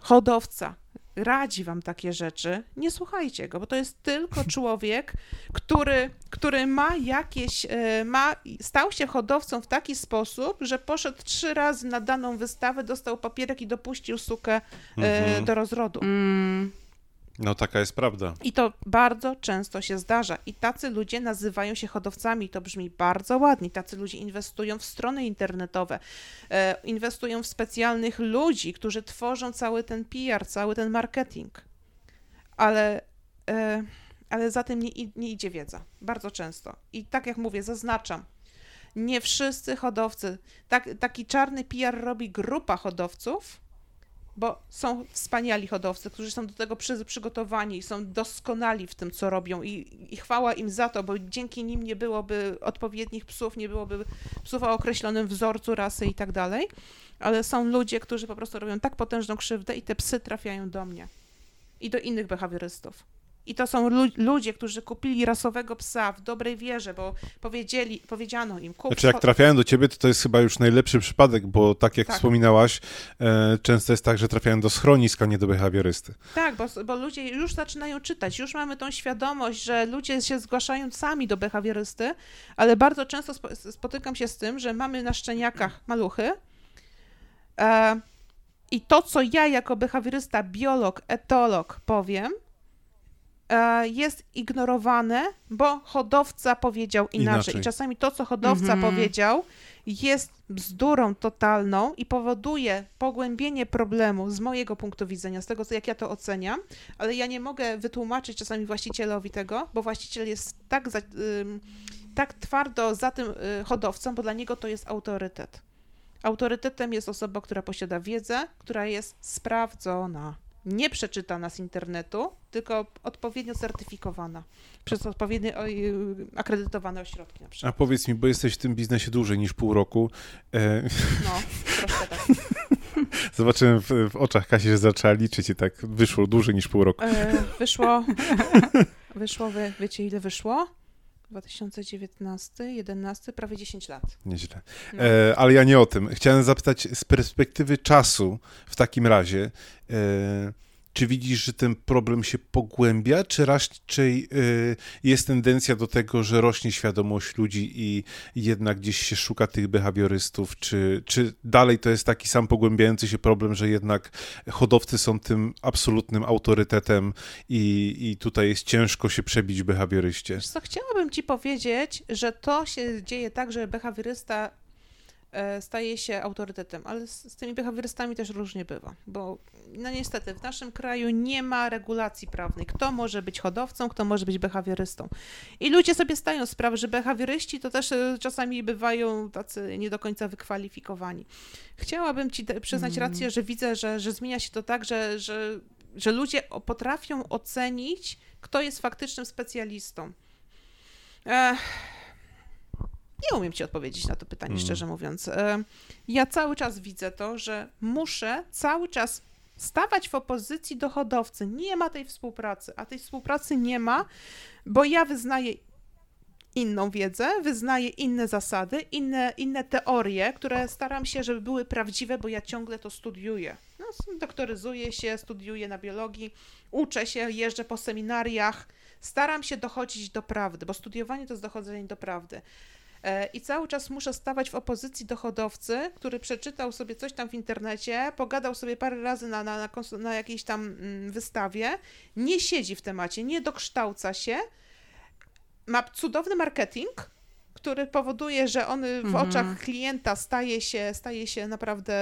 hodowca radzi wam takie rzeczy, nie słuchajcie go, bo to jest tylko człowiek, który, który ma jakieś, e, ma, stał się hodowcą w taki sposób, że poszedł trzy razy na daną wystawę, dostał papierek i dopuścił sukę e, Mhm. do rozrodu. Mm, No taka jest prawda. I to bardzo często się zdarza. I tacy ludzie nazywają się hodowcami. To brzmi bardzo ładnie. Tacy ludzie inwestują w strony internetowe, e, inwestują w specjalnych ludzi, którzy tworzą cały ten PR, cały ten marketing. Ale, e, ale za tym nie, nie idzie wiedza. Bardzo często. I tak jak mówię, zaznaczam. Nie wszyscy hodowcy. Tak, taki czarny PR robi grupa hodowców, bo są wspaniali hodowcy, którzy są do tego przy, przygotowani, są doskonali w tym, co robią i, i chwała im za to, bo dzięki nim nie byłoby odpowiednich psów, nie byłoby psów o określonym wzorcu rasy i tak dalej, ale są ludzie, którzy po prostu robią tak potężną krzywdę i te psy trafiają do mnie i do innych behawiorystów. I to są lu- ludzie, którzy kupili rasowego psa w dobrej wierze, bo powiedzieli, powiedziano im, kup Znaczy jak trafiają do ciebie, to to jest chyba już najlepszy przypadek, bo tak jak Tak. wspominałaś, e, często jest tak, że trafiają do schroniska, nie do behawiorysty. Tak, bo, bo ludzie już zaczynają czytać, już mamy tą świadomość, że ludzie się zgłaszają sami do behawiorysty, ale bardzo często spo, spotykam się z tym, że mamy na szczeniakach maluchy e, i to, co ja jako behawiorysta, biolog, etolog powiem, jest ignorowane, bo hodowca powiedział inaczej. Inaczej. I czasami to, co hodowca Mhm. powiedział, jest bzdurą totalną i powoduje pogłębienie problemu z mojego punktu widzenia, z tego, co jak ja to oceniam, ale ja nie mogę wytłumaczyć czasami właścicielowi tego, bo właściciel jest tak, za, tak twardo za tym y, hodowcą, bo dla niego to jest autorytet. Autorytetem jest osoba, która posiada wiedzę, która jest sprawdzona, nie przeczytana z internetu, tylko odpowiednio certyfikowana przez odpowiednie o, y, akredytowane ośrodki na A przykład. powiedz mi, bo jesteś w tym biznesie dłużej niż pół roku. E, No, troszkę tak. zobaczyłem w, w oczach Kasi, że zaczęła liczyć i tak wyszło dłużej niż pół roku. E, wyszło, wyszło, wie, wiecie ile wyszło? 2019, 11, prawie 10 lat. Nieźle. No. E, ale ja nie o tym. Chciałem zapytać z perspektywy czasu w takim razie, e, czy widzisz, że ten problem się pogłębia, czy raczej e, jest tendencja do tego, że rośnie świadomość ludzi i jednak gdzieś się szuka tych behawiorystów, czy, czy dalej to jest taki sam pogłębiający się problem, że jednak hodowcy są tym absolutnym autorytetem i, i tutaj jest ciężko się przebić behawioryście? Co, chciałabym ci powiedzieć, że to się dzieje tak, że behawiorysta staje się autorytetem, ale z, z tymi behawiorystami też różnie bywa, bo no niestety w naszym kraju nie ma regulacji prawnej, kto może być hodowcą, kto może być behawiorystą. I ludzie sobie stają sprawę, że behawioryści to też e, czasami bywają tacy nie do końca wykwalifikowani. Chciałabym ci przyznać Mm. rację, że widzę, że, że zmienia się to tak, że, że, że ludzie potrafią ocenić, kto jest faktycznym specjalistą. Ech, nie umiem ci odpowiedzieć na to pytanie, Mm. szczerze mówiąc. E, Ja cały czas widzę to, że muszę cały czas stawać w opozycji do hodowcy. Nie ma tej współpracy, a tej współpracy nie ma, bo ja wyznaję inną wiedzę, wyznaję inne zasady, inne, inne teorie, które staram się, żeby były prawdziwe, bo ja ciągle to studiuję. No, doktoryzuję się, studiuję na biologii, uczę się, jeżdżę po seminariach, staram się dochodzić do prawdy, bo studiowanie to jest dochodzenie do prawdy. E, I cały czas muszę stawać w opozycji do hodowcy, który przeczytał sobie coś tam w internecie, pogadał sobie parę razy na, na, na, na jakiejś tam mm, wystawie, nie siedzi w temacie, nie dokształca się, ma cudowny marketing, który powoduje, że on w Mhm. oczach klienta staje się, staje się naprawdę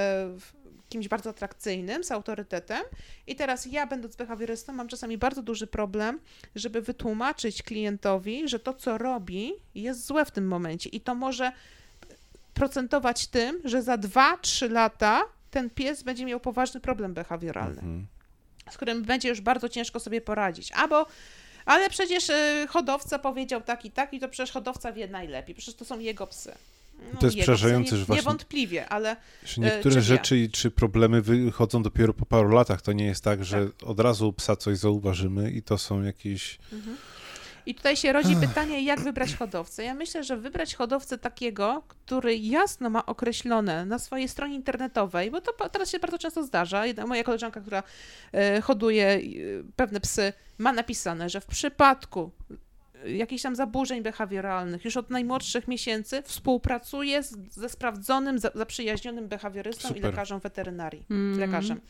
kimś bardzo atrakcyjnym, z autorytetem. I teraz ja, będąc behawiorystą, mam czasami bardzo duży problem, żeby wytłumaczyć klientowi, że to, co robi, jest złe w tym momencie. I to może procentować tym, że za 2-3 lata ten pies będzie miał poważny problem behawioralny Mhm. z którym będzie już bardzo ciężko sobie poradzić. Albo, ale przecież y, hodowca powiedział tak i tak, i to przecież hodowca wie najlepiej, przecież to są jego psy. No, To jest jego przerażające, że nie, właśnie- Niewątpliwie, ale Że E, niektóre rzeczy i czy problemy wychodzą dopiero po paru latach. To nie jest tak, że od razu psa coś zauważymy i to są jakieś. I tutaj się rodzi pytanie, jak wybrać hodowcę. Ja myślę, że wybrać hodowcę takiego, który jasno ma określone na swojej stronie internetowej, bo to teraz się bardzo często zdarza. Jedna moja koleżanka, która e, hoduje e, pewne psy, ma napisane, że w przypadku jakichś tam zaburzeń behawioralnych już od najmłodszych miesięcy współpracuje z, ze sprawdzonym, za, zaprzyjaźnionym behawiorystą i Super. lekarzem weterynarii. Mm. Lekarzem.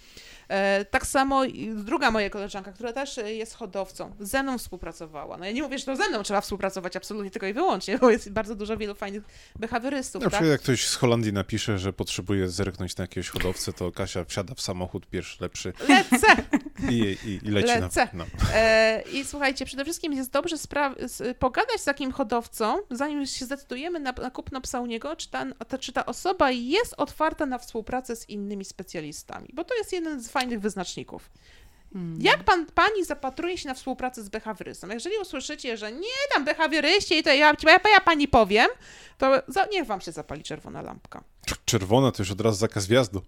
E, tak samo i druga moja koleżanka, która też jest hodowcą, ze mną współpracowała. No ja nie mówię, że to ze mną trzeba współpracować absolutnie tylko i wyłącznie, bo jest bardzo dużo wielu fajnych behawiorystów, Na tak? przykład jak ktoś z Holandii napisze, że potrzebuje zerknąć na jakiegoś hodowcę, to Kasia wsiada w samochód pierwszy lepszy Lecę! I, i, i leci Lecę. na... No. E, I słuchajcie, przede wszystkim jest dobrze spra- pogadać z takim hodowcą, zanim się zdecydujemy na, na kupno psa u niego, czy ta, ta, czy ta osoba jest otwarta na współpracę z innymi specjalistami, bo to jest jeden z fajnych wyznaczników. Mm. Jak pan, pani zapatruje się na współpracę z behawiorystą? Jeżeli usłyszycie, że nie, tam behawioryści, to ja, ja, ja pani powiem, to za, niech wam się zapali czerwona lampka. Czerwona to już od razu zakaz wjazdu.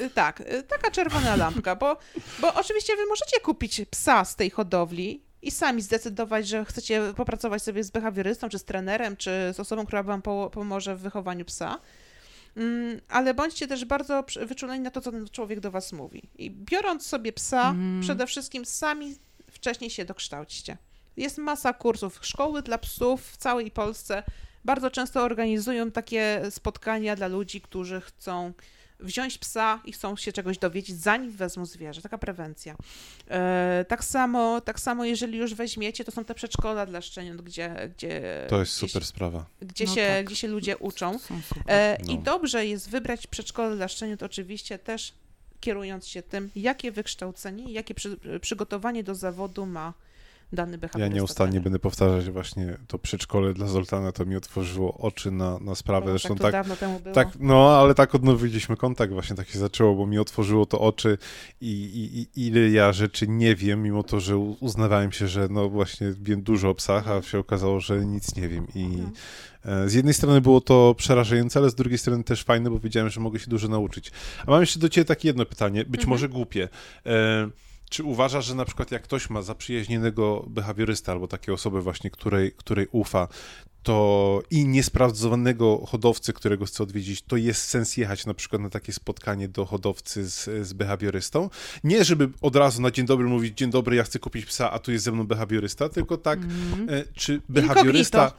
Y, Tak, y, taka czerwona lampka, bo, bo oczywiście wy możecie kupić psa z tej hodowli i sami zdecydować, że chcecie popracować sobie z behawiorystą, czy z trenerem, czy z osobą, która wam po, pomoże w wychowaniu psa. Mm, Ale bądźcie też bardzo wyczuleni na to, co ten człowiek do was mówi. I biorąc sobie psa, Mhm. przede wszystkim sami wcześniej się dokształćcie. Jest masa kursów. Szkoły dla psów w całej Polsce bardzo często organizują takie spotkania dla ludzi, którzy chcą wziąć psa i chcą się czegoś dowiedzieć, zanim wezmą zwierzę. Taka prewencja. E, tak, samo, tak samo, jeżeli już weźmiecie, to są te przedszkola dla szczeniąt, gdzie, gdzie, To jest gdzie, super sprawa. gdzie, No się, tak. gdzie się ludzie uczą. E, No. I dobrze jest wybrać przedszkole dla szczeniąt oczywiście też kierując się tym, jakie wykształcenie i jakie przy, przygotowanie do zawodu ma dany Ja nieustannie będę powtarzać właśnie to przedszkole dla Zoltana, to mi otworzyło oczy na, na sprawę. O, Zresztą tak, to tak, dawno temu było. tak, no ale tak odnowiliśmy kontakt, właśnie tak się zaczęło, bo mi otworzyło to oczy i, i, i ile ja rzeczy nie wiem, mimo to, że uznawałem się, że no właśnie wiem dużo o psach, a się okazało, że nic nie wiem i No. e, z jednej strony było to przerażające, ale z drugiej strony też fajne, bo wiedziałem, że mogę się dużo nauczyć. A mam jeszcze do ciebie takie jedno pytanie, być Mhm. może głupie. E, czy uważasz, że na przykład jak ktoś ma zaprzyjaźnionego behawiorysta albo takiej osoby właśnie, której, której ufa, to i niesprawdzonego hodowcy, którego chce odwiedzić, to jest sens jechać na przykład na takie spotkanie do hodowcy z, z behawiorystą? Nie, żeby od razu na dzień dobry mówić, dzień dobry, ja chcę kupić psa, a tu jest ze mną behawiorysta, tylko tak, e, czy behawiorysta...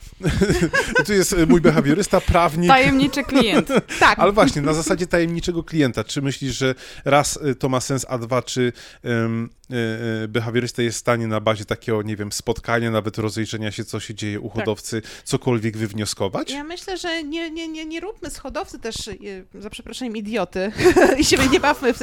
tu jest e, mój behawiorysta, prawnik, Tajemniczy klient. Tak, ale właśnie, na zasadzie tajemniczego klienta. Czy myślisz, że raz y, to ma sens, a dwa, czy um, behawiorysta jest w stanie na bazie takiego, nie wiem, spotkania, nawet rozejrzenia się, co się dzieje u hodowcy, cokolwiek wywnioskować? Ja myślę, że nie, nie, nie, nie róbmy z hodowcy też, e, za przeproszeniem, idioty i się nie bawmy w,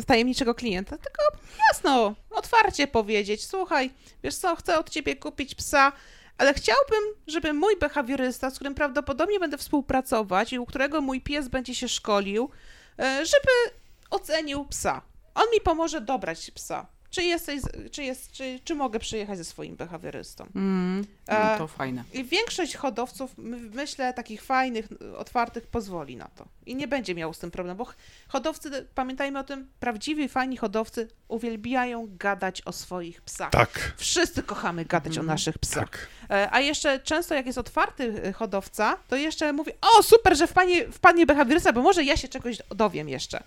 w tajemniczego klienta, tylko jasno, otwarcie powiedzieć, słuchaj, wiesz co, chcę od ciebie kupić psa, ale chciałbym, żeby mój behawiorysta, z którym prawdopodobnie będę współpracować i u którego mój pies będzie się szkolił, żeby ocenił psa. On mi pomoże dobrać psa. Czy, jesteś, czy, jest, czy, czy mogę przyjechać ze swoim behawiorystą? Mm, A- no to fajne. I większość hodowców, myślę, takich fajnych, otwartych, pozwoli na to. I nie będzie miał z tym problemu, bo hodowcy, pamiętajmy o tym, prawdziwi, fajni hodowcy uwielbiają gadać o swoich psach. Tak, Wszyscy kochamy gadać o naszych psach. tak. E, A jeszcze często jak jest otwarty e, hodowca, to jeszcze mówi, o super, że wpadnie, wpadnie behawiorysta, bo może ja się czegoś dowiem jeszcze.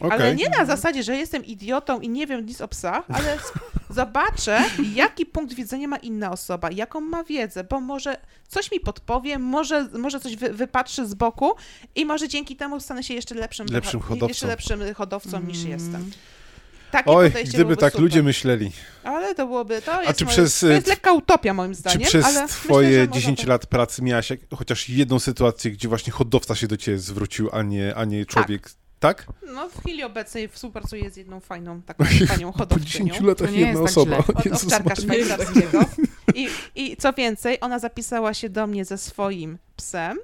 Okej. Ale nie na zasadzie, że jestem idiotą i nie wiem nic o psach, ale zobaczę, jaki punkt widzenia ma inna osoba, jaką ma wiedzę, bo może coś mi podpowie, może, może coś wy, wypatrzy z boku i może dzięki temu stanę się jeszcze lepszym, Lepszym hodowcą. Jeszcze lepszym hodowcą niż Mm. jestem. Takie Oj, gdyby tak super. ludzie myśleli. Ale to byłoby, to jest, czy moje, przez, to jest e, lekka utopia moim Czy zdaniem, przez ale twoje myślę, że można 10 to- lat pracy miałaś jak, chociaż jedną sytuację, gdzie właśnie hodowca się do ciebie zwrócił, a nie, a nie człowiek, tak? No w chwili obecnej współpracuję z jedną fajną taką panią Po hodowczynią. 10 latach To nie jedna jest tak osoba. źle. od owczarka szwajcarskiego. I, I co więcej, ona zapisała się do mnie ze swoim psem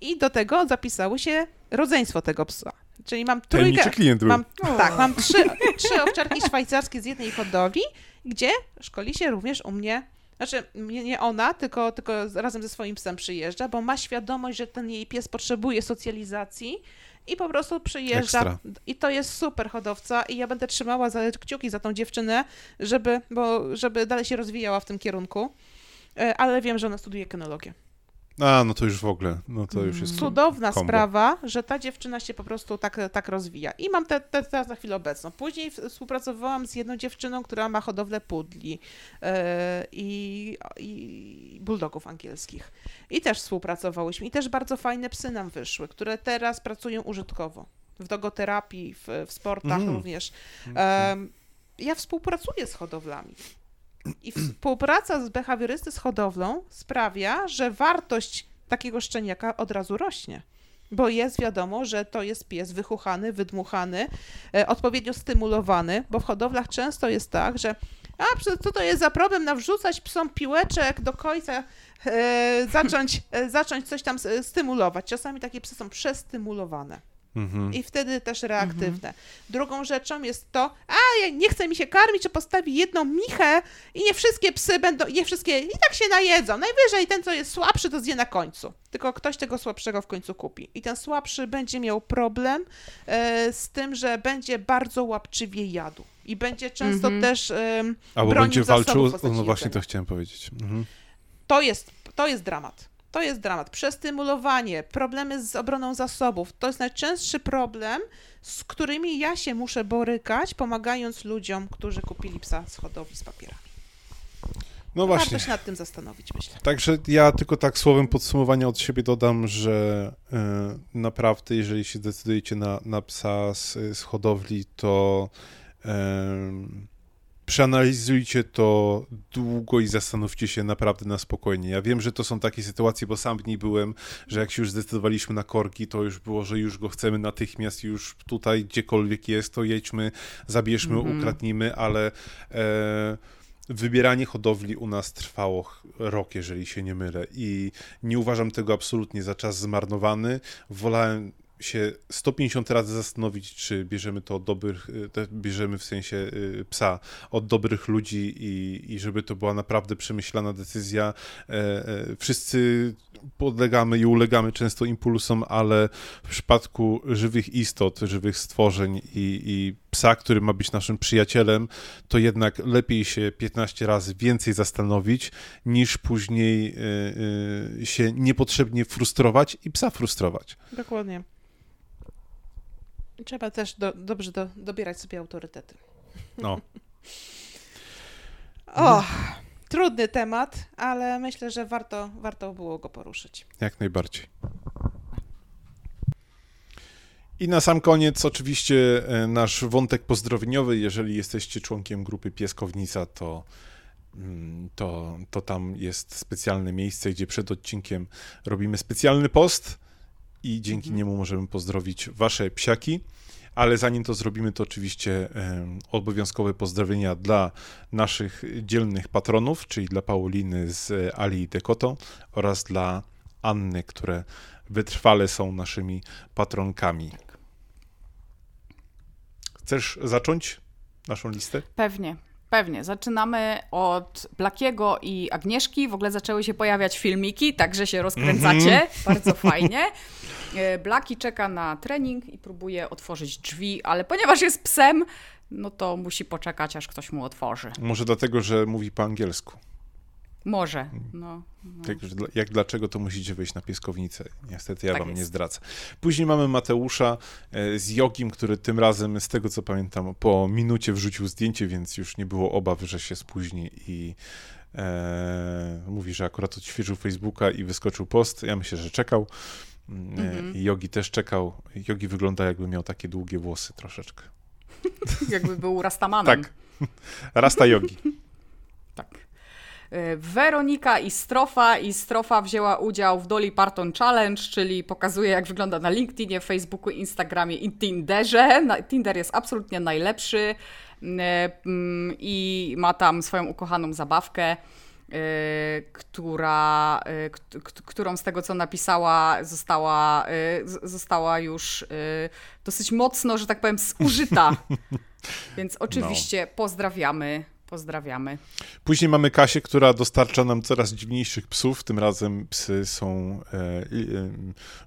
i do tego zapisało się rodzeństwo tego psa. Czyli mam trójkę, mam, tak, mam trzy, trzy owczarki szwajcarskie z jednej hodowli, gdzie szkoli się również u mnie Znaczy, nie, ona, tylko, tylko razem ze swoim psem przyjeżdża, bo ma świadomość, że ten jej pies potrzebuje socjalizacji i po prostu przyjeżdża. Ekstra. I to jest super hodowca i ja będę trzymała za kciuki za tą dziewczynę, żeby, bo, żeby dalej się rozwijała w tym kierunku. E, Ale wiem, że ona studiuje kynologię. A, no to już w ogóle, no to już jest... Mm. Cudowna kombo. sprawa, że ta dziewczyna się po prostu tak, tak rozwija. I mam te, te, teraz na chwilę obecną. Później współpracowałam z jedną dziewczyną, która ma hodowlę pudli e, i, i bulldogów angielskich. I też współpracowałyśmy. I też bardzo fajne psy nam wyszły, które teraz pracują użytkowo. W dogoterapii, w, w sportach Mhm. również. Em, ja współpracuję z hodowlami. I współpraca z behawiorysty z hodowlą sprawia, że wartość takiego szczeniaka od razu rośnie. Bo jest wiadomo, że to jest pies wychuchany, wydmuchany, e, odpowiednio stymulowany, bo w hodowlach często jest tak, że a co to jest za problem nawrzucać psom piłeczek do końca, e, zacząć, e, zacząć coś tam s- stymulować. Czasami takie psy są przestymulowane Mhm. i wtedy też reaktywne. Drugą rzeczą jest to, a nie chce mi się karmić, czy postawi jedną michę i nie wszystkie psy będą, nie wszystkie i tak się najedzą. Najwyżej ten, co jest słabszy, to zje na końcu. Tylko ktoś tego słabszego w końcu kupi. I ten słabszy będzie miał problem e, z tym, że będzie bardzo łapczywie jadł. I będzie często Mhm. też em, Albo będzie walczył, no właśnie to chciałem powiedzieć. Mhm. To jest, to jest dramat. To jest dramat. Przestymulowanie, problemy z obroną zasobów. To jest najczęstszy problem, z którymi ja się muszę borykać, pomagając ludziom, którzy kupili psa z hodowli z papierami. No Warto właśnie. się nad tym zastanowić, myślę. Także ja tylko tak słowem podsumowania od siebie dodam, że e, naprawdę, jeżeli się decydujecie na, na psa z, z hodowli, to em, przeanalizujcie to długo i zastanówcie się naprawdę na spokojnie. Ja wiem, że to są takie sytuacje, bo sam w niej byłem, że jak się już zdecydowaliśmy na korki, to już było, że już go chcemy natychmiast, już tutaj gdziekolwiek jest, to jedźmy, zabierzmy, Mhm. ukradnijmy, ale e, wybieranie hodowli u nas trwało rok, jeżeli się nie mylę i nie uważam tego absolutnie za czas zmarnowany. Wolałem się 150 razy zastanowić, czy bierzemy to od dobrych, y, bierzemy w sensie y, psa od dobrych ludzi i, i żeby to była naprawdę przemyślana decyzja. E, e, Wszyscy podlegamy i ulegamy często impulsom, ale w przypadku żywych istot, żywych stworzeń i, i psa, który ma być naszym przyjacielem, to jednak lepiej się 15 razy więcej zastanowić, niż później y, się niepotrzebnie frustrować i psa frustrować. Dokładnie. Trzeba też do, dobrze do, dobierać sobie autorytety. No. O, trudny temat, ale myślę, że warto, warto było go poruszyć. Jak najbardziej. I na sam koniec oczywiście e, nasz wątek pozdrowieniowy. Jeżeli jesteście członkiem grupy Pieskownica, to, mm, to, to tam jest specjalne miejsce, gdzie przed odcinkiem robimy specjalny post i dzięki Mhm. niemu możemy pozdrowić wasze psiaki. Ale zanim to zrobimy, to oczywiście obowiązkowe pozdrowienia dla naszych dzielnych patronów, czyli dla Pauliny z e, Ali i Dekoto oraz dla Anny, które wytrwale są naszymi patronkami. Chcesz zacząć naszą listę? Pewnie, pewnie. Zaczynamy od Blakiego i Agnieszki. W ogóle zaczęły się pojawiać filmiki, także się rozkręcacie. Bardzo fajnie. E, Blaki czeka na trening i próbuje otworzyć drzwi, ale ponieważ jest psem, no to musi poczekać, aż ktoś mu otworzy. Może dlatego, że mówi po angielsku. Może. No, no. Jak, jak dlaczego, to musicie wyjść na pieskownicę. Niestety ja Tak wam nie jest. zdradzę. Później mamy Mateusza e, z Jogim, który tym razem, z tego co pamiętam, po minucie wrzucił zdjęcie, więc już nie było obaw, że się spóźni i e, mówi, że akurat odświeżył Facebooka i wyskoczył post. Ja myślę, że czekał. Mm, e, Mhm. Jogi też czekał. Jogi wygląda jakby miał takie długie włosy troszeczkę. Jakby był Rastamanem. Tak. Rasta Jogi. Tak. E, Weronika i Strofa. I Strofa wzięła udział w Dolly Parton Challenge, czyli pokazuje, jak wygląda na LinkedInie, Facebooku, Instagramie i Tinderze. Tinder jest absolutnie najlepszy e, mm, i ma tam swoją ukochaną zabawkę. e, Która, którą z tego co napisała, została, została już dosyć mocno, że tak powiem, zużyta. Więc oczywiście pozdrawiamy, Pozdrawiamy. Później mamy Kasię, która dostarcza nam coraz dziwniejszych psów. Tym razem psy są e, e,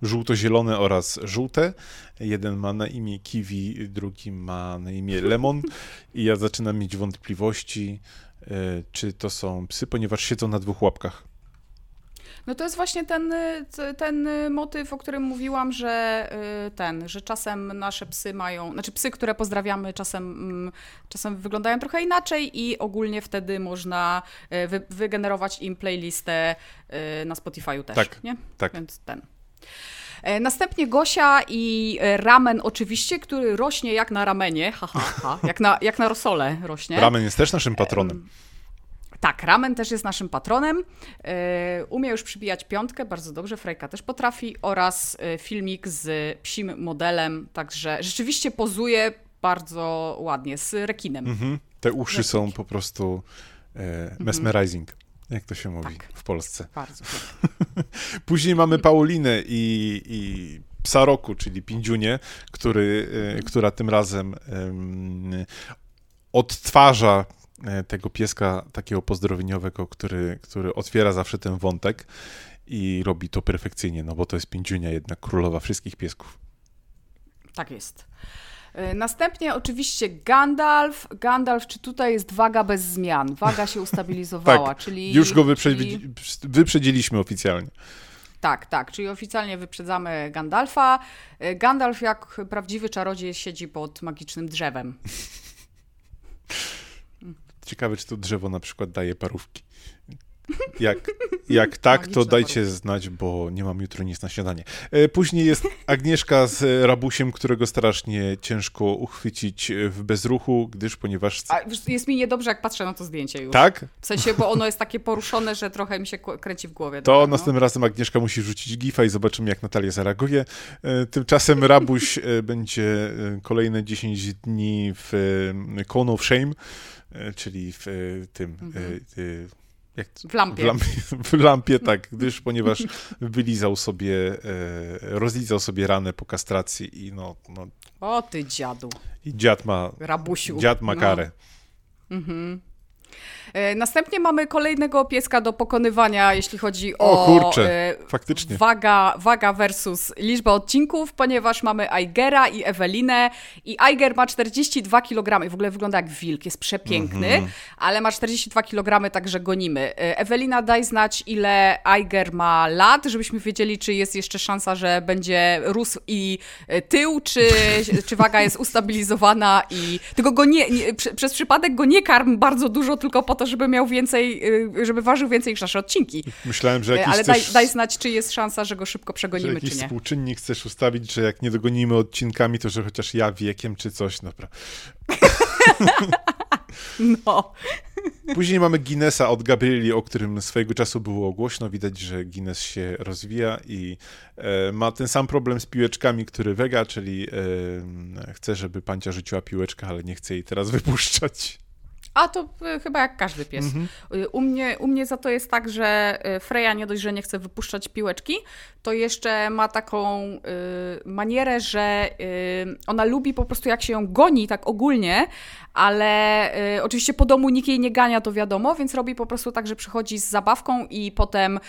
żółto-zielone oraz żółte. Jeden ma na imię Kiwi, drugi ma na imię Lemon. I ja zaczynam mieć wątpliwości, e, czy to są psy, ponieważ siedzą na dwóch łapkach. No to jest właśnie ten, y, ten y, motyw, o którym mówiłam, że y, ten, że czasem nasze psy mają, znaczy psy, które pozdrawiamy, czasem, mm, czasem wyglądają trochę inaczej i ogólnie wtedy można wy, wygenerować im playlistę na Spotify'u też. Tak, nie? tak. Więc ten. E, następnie Gosia i ramen oczywiście, który rośnie jak na ramenie, ha, ha, ha, jak, na, jak na rosole rośnie. Ramen jest też naszym patronem. Tak, Ramen też jest naszym patronem. E, umie już przybijać piątkę, bardzo dobrze, Frejka też potrafi, oraz e, filmik z psim modelem, także rzeczywiście pozuje bardzo ładnie, z rekinem. Mhm. Te uszy Rekiki. są po prostu e, mesmerizing, mhm. jak to się mówi tak. w Polsce. Bardzo. Później mamy Paulinę i, i psa roku, czyli Pindziunię, który, e, która tym razem odtwarza E, tego pieska takiego pozdrowieniowego, który, który otwiera zawsze ten wątek i robi to perfekcyjnie, no bo to jest Pindziunia, jednak królowa wszystkich piesków. Tak jest. E, następnie oczywiście Gandalf. Gandalf, czy tutaj jest waga bez zmian? Waga się ustabilizowała, tak, czyli... Już go wyprzedzi, wyprzedziliśmy oficjalnie. Tak, tak, czyli oficjalnie wyprzedzamy Gandalfa. E, Gandalf jak prawdziwy czarodziej siedzi pod magicznym drzewem. Ciekawe, czy to drzewo na przykład daje parówki. Jak, jak tak, to dajcie znać, bo nie mam jutro nic na śniadanie. E, później jest Agnieszka z Rabusiem, którego strasznie ciężko uchwycić w bezruchu, gdyż ponieważ... A jest mi niedobrze, jak patrzę na to zdjęcie już. Tak? W sensie, bo ono jest takie poruszone, że trochę mi się kręci w głowie. To no. następnym razem Agnieszka musi rzucić gifa i zobaczymy, jak Natalia zareaguje. E, tymczasem Rabuś e, będzie kolejne 10 dni w Cone of Shame czyli w e, tym... Mhm. E, jak, w lampie. W lampie, w lampie tak, gdyż ponieważ wylizał sobie, rozlizał sobie ranę po kastracji i no, no... O ty dziadu. I dziad ma... Rabusiu. Dziad ma karę. No. Mhm. E, następnie mamy kolejnego pieska do pokonywania, jeśli chodzi o, o kurczę, e, faktycznie. Waga, waga versus liczba odcinków, ponieważ mamy Aigera i Ewelinę i Aiger ma 42 kg i w ogóle wygląda jak wilk, jest przepiękny, mm -hmm. ale ma 42 kg, także gonimy. E, Ewelina, daj znać, ile Aiger ma lat, żebyśmy wiedzieli, czy jest jeszcze szansa, że będzie rósł i tył, czy, czy waga jest ustabilizowana i tylko go nie, nie, przez przypadek go nie karm bardzo dużo, tylko po to, żeby miał więcej, y, żeby ważył więcej niż nasze odcinki. Myślałem, że jakiś Ale daj, daj znać, czy jest szansa, że go szybko przegonimy, że czy nie. współczynnik chcesz ustawić, że jak nie dogonimy odcinkami, to że chociaż ja wiekiem, czy coś, dobra. No. Później mamy Guinnessa od Gabrieli, o którym swojego czasu było głośno. Widać, że Guinness się rozwija i e, ma ten sam problem z piłeczkami, który Vega, czyli e, chce, żeby pancia rzuciła piłeczkę, ale nie chce jej teraz wypuszczać. A to y, chyba jak każdy pies. Mhm. Y, u, mnie, u mnie za to jest tak, że y, Freya nie dość, że nie chce wypuszczać piłeczki, to jeszcze ma taką y, manierę, że y, ona lubi po prostu jak się ją goni tak ogólnie, ale y, oczywiście po domu nikt jej nie gania, to wiadomo, więc robi po prostu tak, że przychodzi z zabawką i potem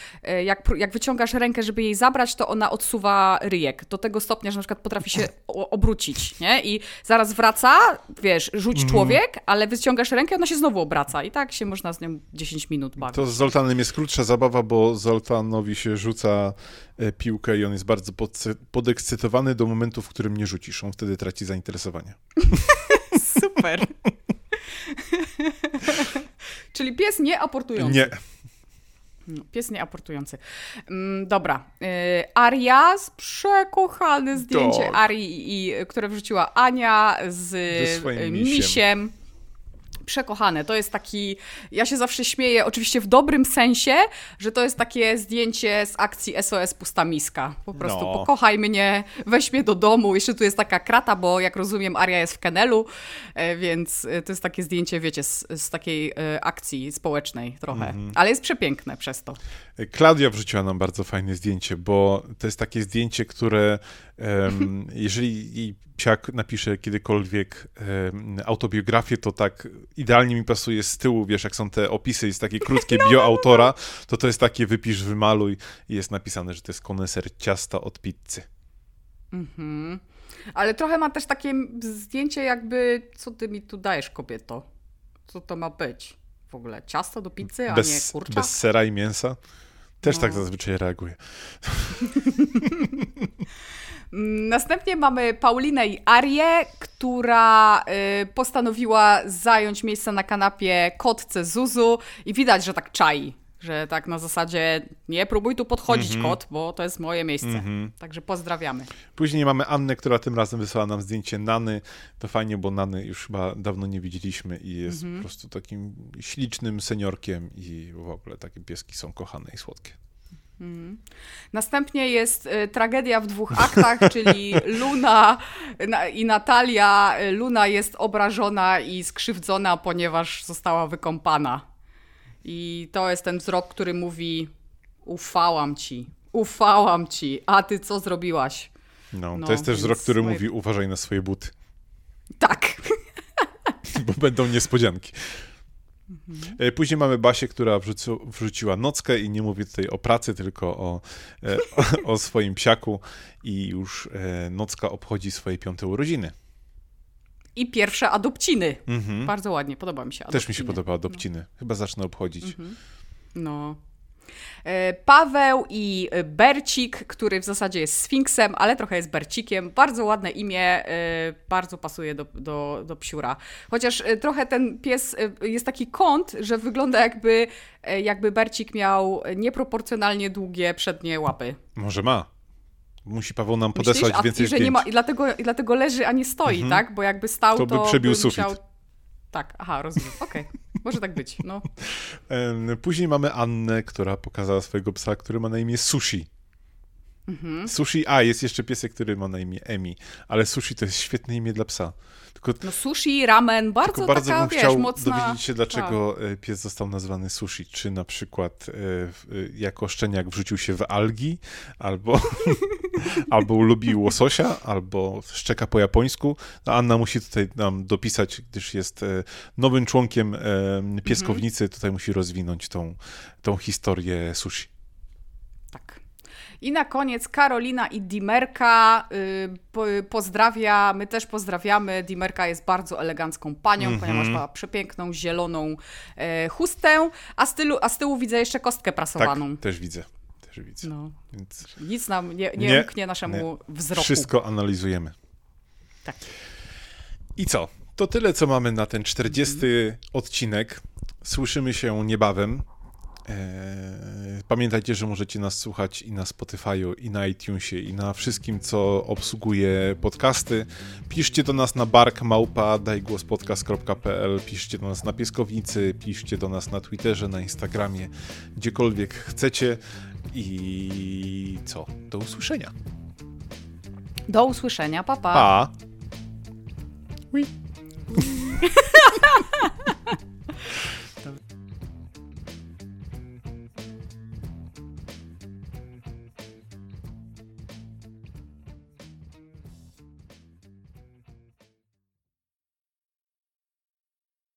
jak, jak wyciągasz rękę, żeby jej zabrać, to ona odsuwa ryjek do tego stopnia, że na przykład potrafi się obrócić, nie? I zaraz wraca, wiesz, rzuć mhm. człowiek, ale wyciągasz rękę, ona się znowu obraca i tak się można z nią 10 minut bawić. To z Zoltanem jest krótsza zabawa, bo Zoltanowi się rzuca e, piłkę i on jest bardzo podekscytowany do momentu, w którym nie rzucisz. On wtedy traci zainteresowanie. Super. Czyli pies nie aportujący. Nie. No, pies nieaportujący. Mm, dobra. Y, Arias, przekochane zdjęcie tak. Arii, które wrzuciła Ania z misiem. misiem przekochane. To jest taki, ja się zawsze śmieję, oczywiście w dobrym sensie, że to jest takie zdjęcie z akcji SOS Pusta Miska. Po prostu no. pokochaj mnie, weź mnie do domu. Jeszcze tu jest taka krata, bo jak rozumiem Aria jest w Kenelu, e, więc e, to jest takie zdjęcie, wiecie, z, z takiej e, akcji społecznej trochę. -hmm. Ale jest przepiękne przez to. Klaudia wrzuciła nam bardzo fajne zdjęcie, bo to jest takie zdjęcie, które um, jeżeli psiak napisze kiedykolwiek autobiografię, to tak idealnie mi pasuje z tyłu, wiesz, jak są te opisy, jest takie krótkie bio autora, to to jest takie wypisz, wymaluj i jest napisane, że to jest koneser ciasta od pizzy. Mhm. Ale trochę ma też takie zdjęcie jakby, co ty mi tu dajesz, kobieto? Co to ma być? W ogóle ciasto do pizzy, a Bez, nie kurczak? bez sera i mięsa. Też No. tak zazwyczaj reaguję. Mm, Następnie mamy Paulinę i Arię, która y, postanowiła zająć miejsce na kanapie kotce Zuzu i widać, że tak czai. Że tak na zasadzie nie próbuj tu podchodzić Mhm. kot, bo to jest moje miejsce. Także pozdrawiamy. Później mamy Annę, która tym razem wysłała nam zdjęcie Nany. To fajnie, bo Nany już chyba dawno nie widzieliśmy i jest Mhm. po prostu takim ślicznym seniorkiem i w ogóle takie pieski są kochane i słodkie. Następnie jest y, tragedia w dwóch aktach, czyli Luna na, i Natalia. Luna jest obrażona i skrzywdzona, ponieważ została wykąpana. I to jest ten wzrok, który mówi: Ufałam ci, ufałam ci, a ty co zrobiłaś? No, No, to jest też wzrok, który moje- mówi uważaj na swoje buty, Tak. bo będą niespodzianki. Mhm. Później mamy Basię, która wrzucu, wrzuciła nockę i nie mówię tutaj o pracy, tylko o, e, o, o swoim psiaku i już e, nocka obchodzi swoje piąte urodziny. I pierwsze adopciny. Mhm. Bardzo ładnie, podoba mi się. Też mi się adopciny. podoba adopciny. Chyba zacznę obchodzić. Mhm. No. E, Paweł i Bercik, który w zasadzie jest Sfinksem, ale trochę jest Bercikiem. Bardzo ładne imię, e, bardzo pasuje do, do, do psiura. Chociaż e, trochę ten pies jest taki kąt, że wygląda jakby, jakby Bercik miał nieproporcjonalnie długie przednie łapy. Może ma. Musi Paweł nam Myślisz? podesłać A, więcej i, że nie ma, i, dlatego, I dlatego leży, a nie stoi, Mhm. tak? Bo jakby stał, To to, by przebił by sufit. musiał... Tak, aha, rozumiem. Okej, może tak być. No. Później mamy Annę, która pokazała swojego psa, który ma na imię Sushi. Mhm. Sushi, a jest jeszcze piesek, który ma na imię Emi, ale Sushi to jest świetne imię dla psa. Tylko, No sushi, ramen, bardzo, tylko bardzo taka, bym wiesz, chciał mocna... Tak. dowiedzieć się, dlaczego e, pies został nazwany Sushi. Czy na przykład e, e, jako szczeniak wrzucił się w algi, albo, albo lubi łososia, albo szczeka po japońsku. No, Anna musi tutaj nam dopisać, gdyż jest nowym członkiem pieskownicy, Mhm. tutaj musi rozwinąć tą, tą historię Sushi. Tak. I na koniec Karolina i Dimerka y, po, pozdrawia, my też pozdrawiamy. Dimerka jest bardzo elegancką panią, Mhm. ponieważ ma przepiękną, zieloną e, chustę, a z, tylu, a z tyłu widzę jeszcze kostkę Tak, prasowaną. też widzę. Też widzę. No, Więc nic nam nie, nie, Nie, umknie naszemu wzroku. wszystko analizujemy. Tak. I co? To tyle, co mamy na ten 40 odcinek. Słyszymy się niebawem. Eee, pamiętajcie, że możecie nas słuchać i na Spotify'u, i na iTunesie, i na wszystkim, co obsługuje podcasty. Piszcie do nas na barkmałpa dajgłospodcast.pl, piszcie do nas na Pieskownicy, piszcie do nas na Twitterze, na Instagramie, gdziekolwiek chcecie. I co? Do usłyszenia. Do usłyszenia, papa. Pa. pa. Oui.